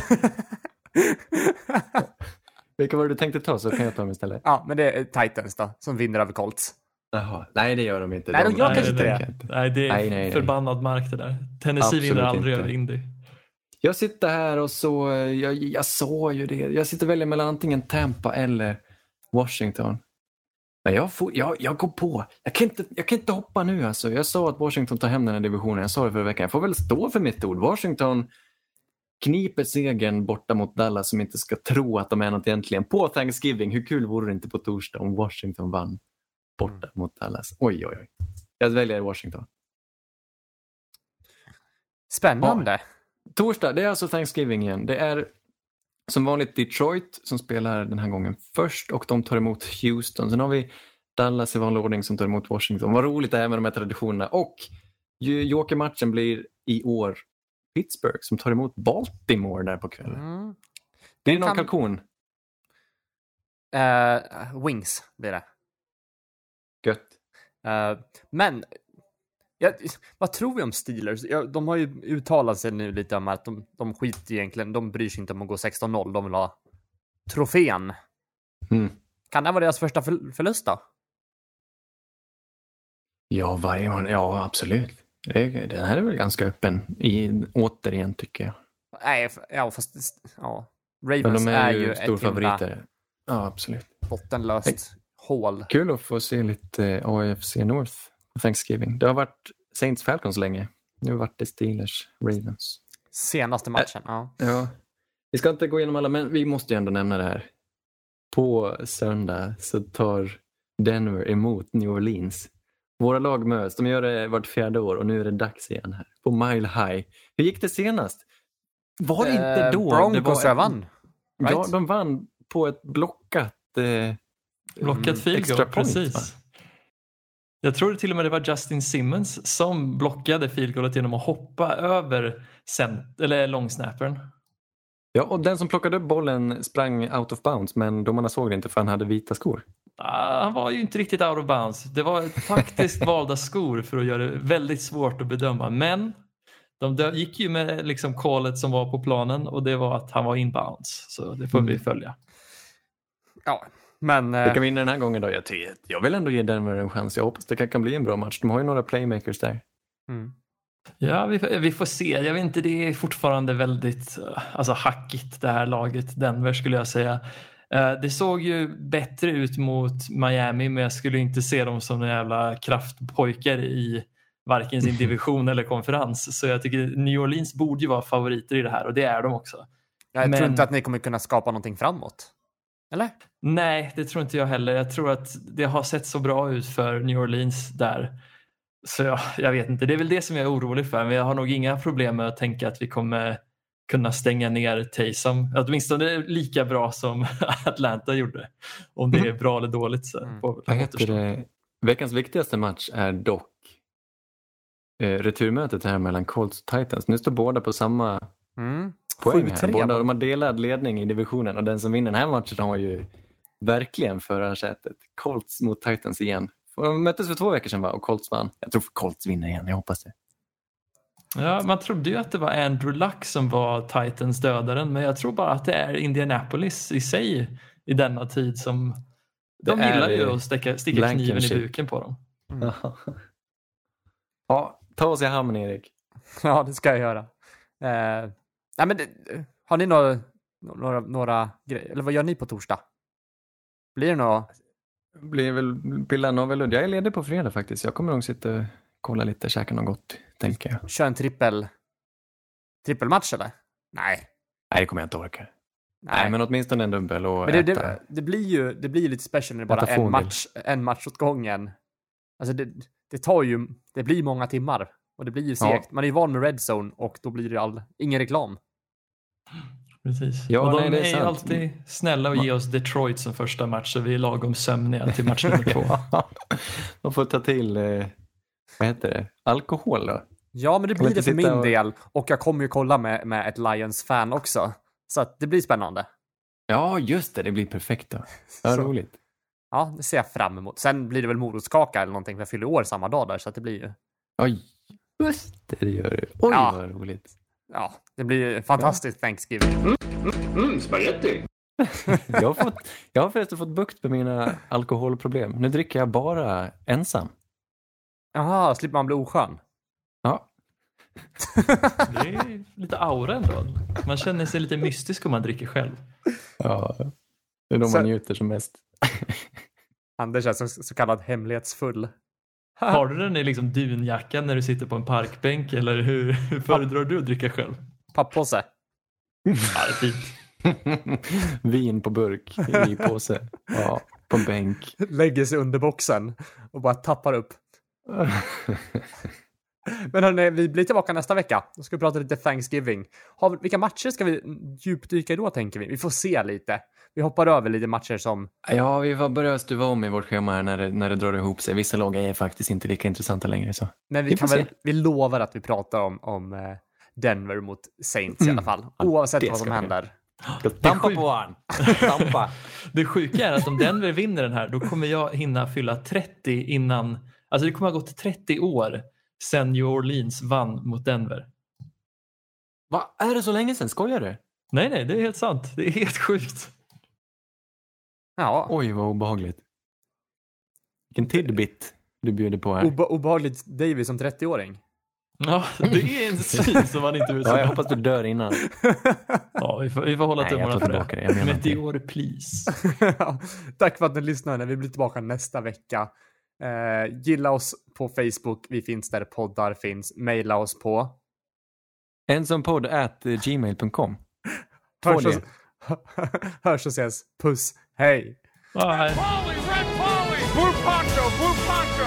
Vilka var det du tänkte ta så kan jag ta dem istället. Ja, men det är Titans då, som vinner över Colts. Jaha. Nej, det gör de inte. Nej, de, gör Nej, kanske det- inte det. Nej, det är Nej, nej, nej. förbannad mark det där. Tennessee vinner aldrig över Indy. Jag sitter här och så, jag, jag sa ju det, jag sitter och väljer mellan antingen Tampa eller Washington. Men jag, får, jag, jag går på, jag kan, inte, jag kan inte hoppa nu alltså. Jag sa att Washington tar hem den här divisionen, jag sa det förra veckan. Jag får väl stå för mitt ord. Washington kniper segern borta mot Dallas som inte ska tro att de är något egentligen på Thanksgiving. Hur kul vore det inte på torsdag om Washington vann borta mot Dallas? Oj, oj, oj. Jag väljer Washington. Spännande. Torsdag, det är alltså Thanksgiving igen. Det är som vanligt Detroit som spelar den här gången först och de tar emot Houston. Sen har vi Dallas i vanlig ordning som tar emot Washington. Vad roligt det är med de här traditionerna. Och jokermatchen blir i år Pittsburgh som tar emot Baltimore där på kvällen. Mm. Det någon kan- kalkon? Eh, wings blir det. Eh, men, ja, vad tror vi om Steelers? Ja, de har ju uttalat sig nu lite om att de, de skiter egentligen, de bryr sig inte om att gå 16-0, de vill ha trofén. Mm. Kan det vara deras första förl- förlust då? Ja, varje gång. Ja, absolut. Det- Den här är väl ganska öppen i, återigen tycker jag. Nej, ja fast ja. Men Ravens de är, är ju ju ett himla. Ja, absolut. bottenlöst hål. Kul att få se lite eh, AFC North Thanksgiving. Det har varit Saints Falcons länge. Nu har det varit Steelers Ravens. Senaste matchen, ja. Ja. Vi ska inte gå igenom alla, men vi måste ju ändå nämna det här. På söndag så tar Denver emot New Orleans. Våra lag möts. De gör det vart fjärde år och nu är det dags igen här. På Mile High. Hur gick det senast? Var det inte Eh, då? Broncos det jag vann. Ja, right? de vann på ett blockat eh, Blockat field extra goal, precis. va? Jag tror till och med det var Justin Simmons som blockade field goalet genom att hoppa över cent- eller långsnappern. Ja, och den som plockade upp bollen sprang out of bounds men domarna såg det inte för han hade vita skor. Ah, han var ju inte riktigt out of bounds. Det var taktiskt valda skor för att göra det väldigt svårt att bedöma. Men de gick ju med liksom callet som var på planen och det var att han var inbounds. Så det får vi följa. Ja, men... Vi Eh, kan vinna den här gången då. Jag, tycker- jag vill ändå ge Denver en chans. Jag hoppas det kan, kan bli en bra match. De har ju några playmakers där. mm. Ja, vi, vi får se. Jag vet inte, det är fortfarande väldigt eh, alltså, hackigt det här laget, Denver skulle jag säga. Eh, Det såg ju bättre ut mot Miami men jag skulle inte se dem som några jävla kraftpojkar i varken sin division eller konferens. Så jag tycker New Orleans borde ju vara favoriter i det här och det är de också. Jag Men- tror inte att ni kommer kunna skapa någonting framåt. Eller? Nej, det tror inte jag heller. Jag tror att det har sett så bra ut för New Orleans där. Så jag, jag vet inte, det är väl det som jag är orolig för. Men jag har nog inga problem med att tänka att vi kommer kunna stänga ner Taysom. Åtminstone lika bra som Atlanta gjorde. Om det är bra eller dåligt. Så Mm. får- Vad heter återstå. det? Veckans viktigaste match är dock eh, returmötet här mellan Colts och Titans. Nu står båda på samma Mm. poäng här. 7-3 Båda, de har delad ledning i divisionen och den som vinner den här matchen har ju verkligen förarsätet. Colts mot Titans igen. De möttes för två veckor sedan va? och Colts vann. Jag tror Colts vinner igen, jag hoppas det. Ja, man trodde ju att det var Andrew Luck som var Titans dödaren. Men jag tror bara att det är Indianapolis i sig i denna tid som de Det gillar ju att sticka, sticka kniven i buken på dem. ja, ta oss i hamn Erik. Ja, det ska jag göra. Eh, nej, men det, har ni några, några, några grejer? Eller vad gör ni på torsdag? Blir det något? Blir väl Billa Novellud. Jag är ledig på fredag faktiskt. Jag kommer nog sitta och kolla lite, käka något gott, tänker jag. Kör en trippel... Trippelmatch eller? Nej. Nej, det kommer jag inte orka. Nej, Nej, men åtminstone en dubbel och Men det, äta. det, det blir ju det blir ju lite special när det bara är en match, en match åt gången. Alltså det, det tar ju, det blir många timmar och det blir ju segt. Man är ju van med Red Zone och då blir det all, ingen reklam. Precis. Ja, och de nej, det är är, alltid snälla och ger oss Detroit som första match så vi är lagom sömniga till match nummer två. Man får ta till, eh, vad heter det, alkohol då? Ja, men det blir det för min och- del och jag kommer ju kolla med, med ett Lions-fan också. Så att det blir spännande. Ja, just det, det blir perfekt då. Ja, roligt. Ja, det ser jag fram emot. Sen blir det väl morotskaka eller någonting för jag fyller år samma dag där så att det blir ju, Oj, just det, det gör det. Oj, Ja. vad roligt. Ja, det blir fantastiskt Thanksgiving. Mm, spaghetti. jag, har fått, jag har förresten fått bukt med mina alkoholproblem. Nu dricker jag bara ensam. Jaha, slipper man bli oskön? Ja, Det är lite aura ändå. Man känner sig lite mystisk om man dricker själv. ja. det är då Så- man njuter som mest. Anders är så, så kallad hemlighetsfull. Har du den i liksom dunjackan när du sitter på en parkbänk eller hur, hur föredrar du att dricka själv? Papppåse. Ja, det är fint. Vin på burk i påse. Ja, på en bänk. Lägger sig under boxen och bara tappar upp. Men hörni, vi blir tillbaka nästa vecka. Då ska vi prata lite Thanksgiving. Har, vi- vilka matcher ska vi djupdyka i då, tänker vi? Vi får se lite. Vi hoppar över lite matcher som... Ja, vi får börja stuva om i vårt schema här när det, när det drar ihop sig. Vissa lag är faktiskt inte lika intressanta längre. Så. Men vi, Vi kan väl, vi lovar att vi pratar om, om eh, Denver mot Saints i alla fall. Oavsett det vad som händer. Tampa på han! Tampa! Det sjuka är att om Denver vinner den här då kommer jag hinna fylla 30 innan, alltså det kommer ha gått 30 år sedan New Orleans vann mot Denver. Vad Är det så länge sedan? Skojar du? Nej, nej, det är helt sant. Det är helt sjukt. Ja, Oj, vad obehagligt. Vilken tidbit du bjuder på här. obe- obehagligt Davis som 30-åring. Ja, det är en syn som man inte vill se. Ja, jag hoppas du dör innan. Ja, vi, får, vi får hålla Nej, tummarna för det. det. Meteor, please. Ja, Tack för att ni lyssnade. Vi blir tillbaka nästa vecka. Eh, gilla oss på Facebook. Vi finns där poddar finns. Maila oss på... Ensompodd at gmail.com. Hörs hörs och ses. Puss. Hej! Ja, Polly, red Polly, blue poncho, blue poncho.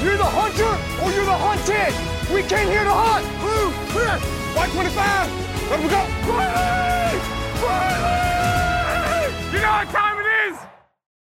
You're the hunter or you're the hunted. We came here to hunt. Blue, clear. White 25. Let we go. Riley! Riley! You know what time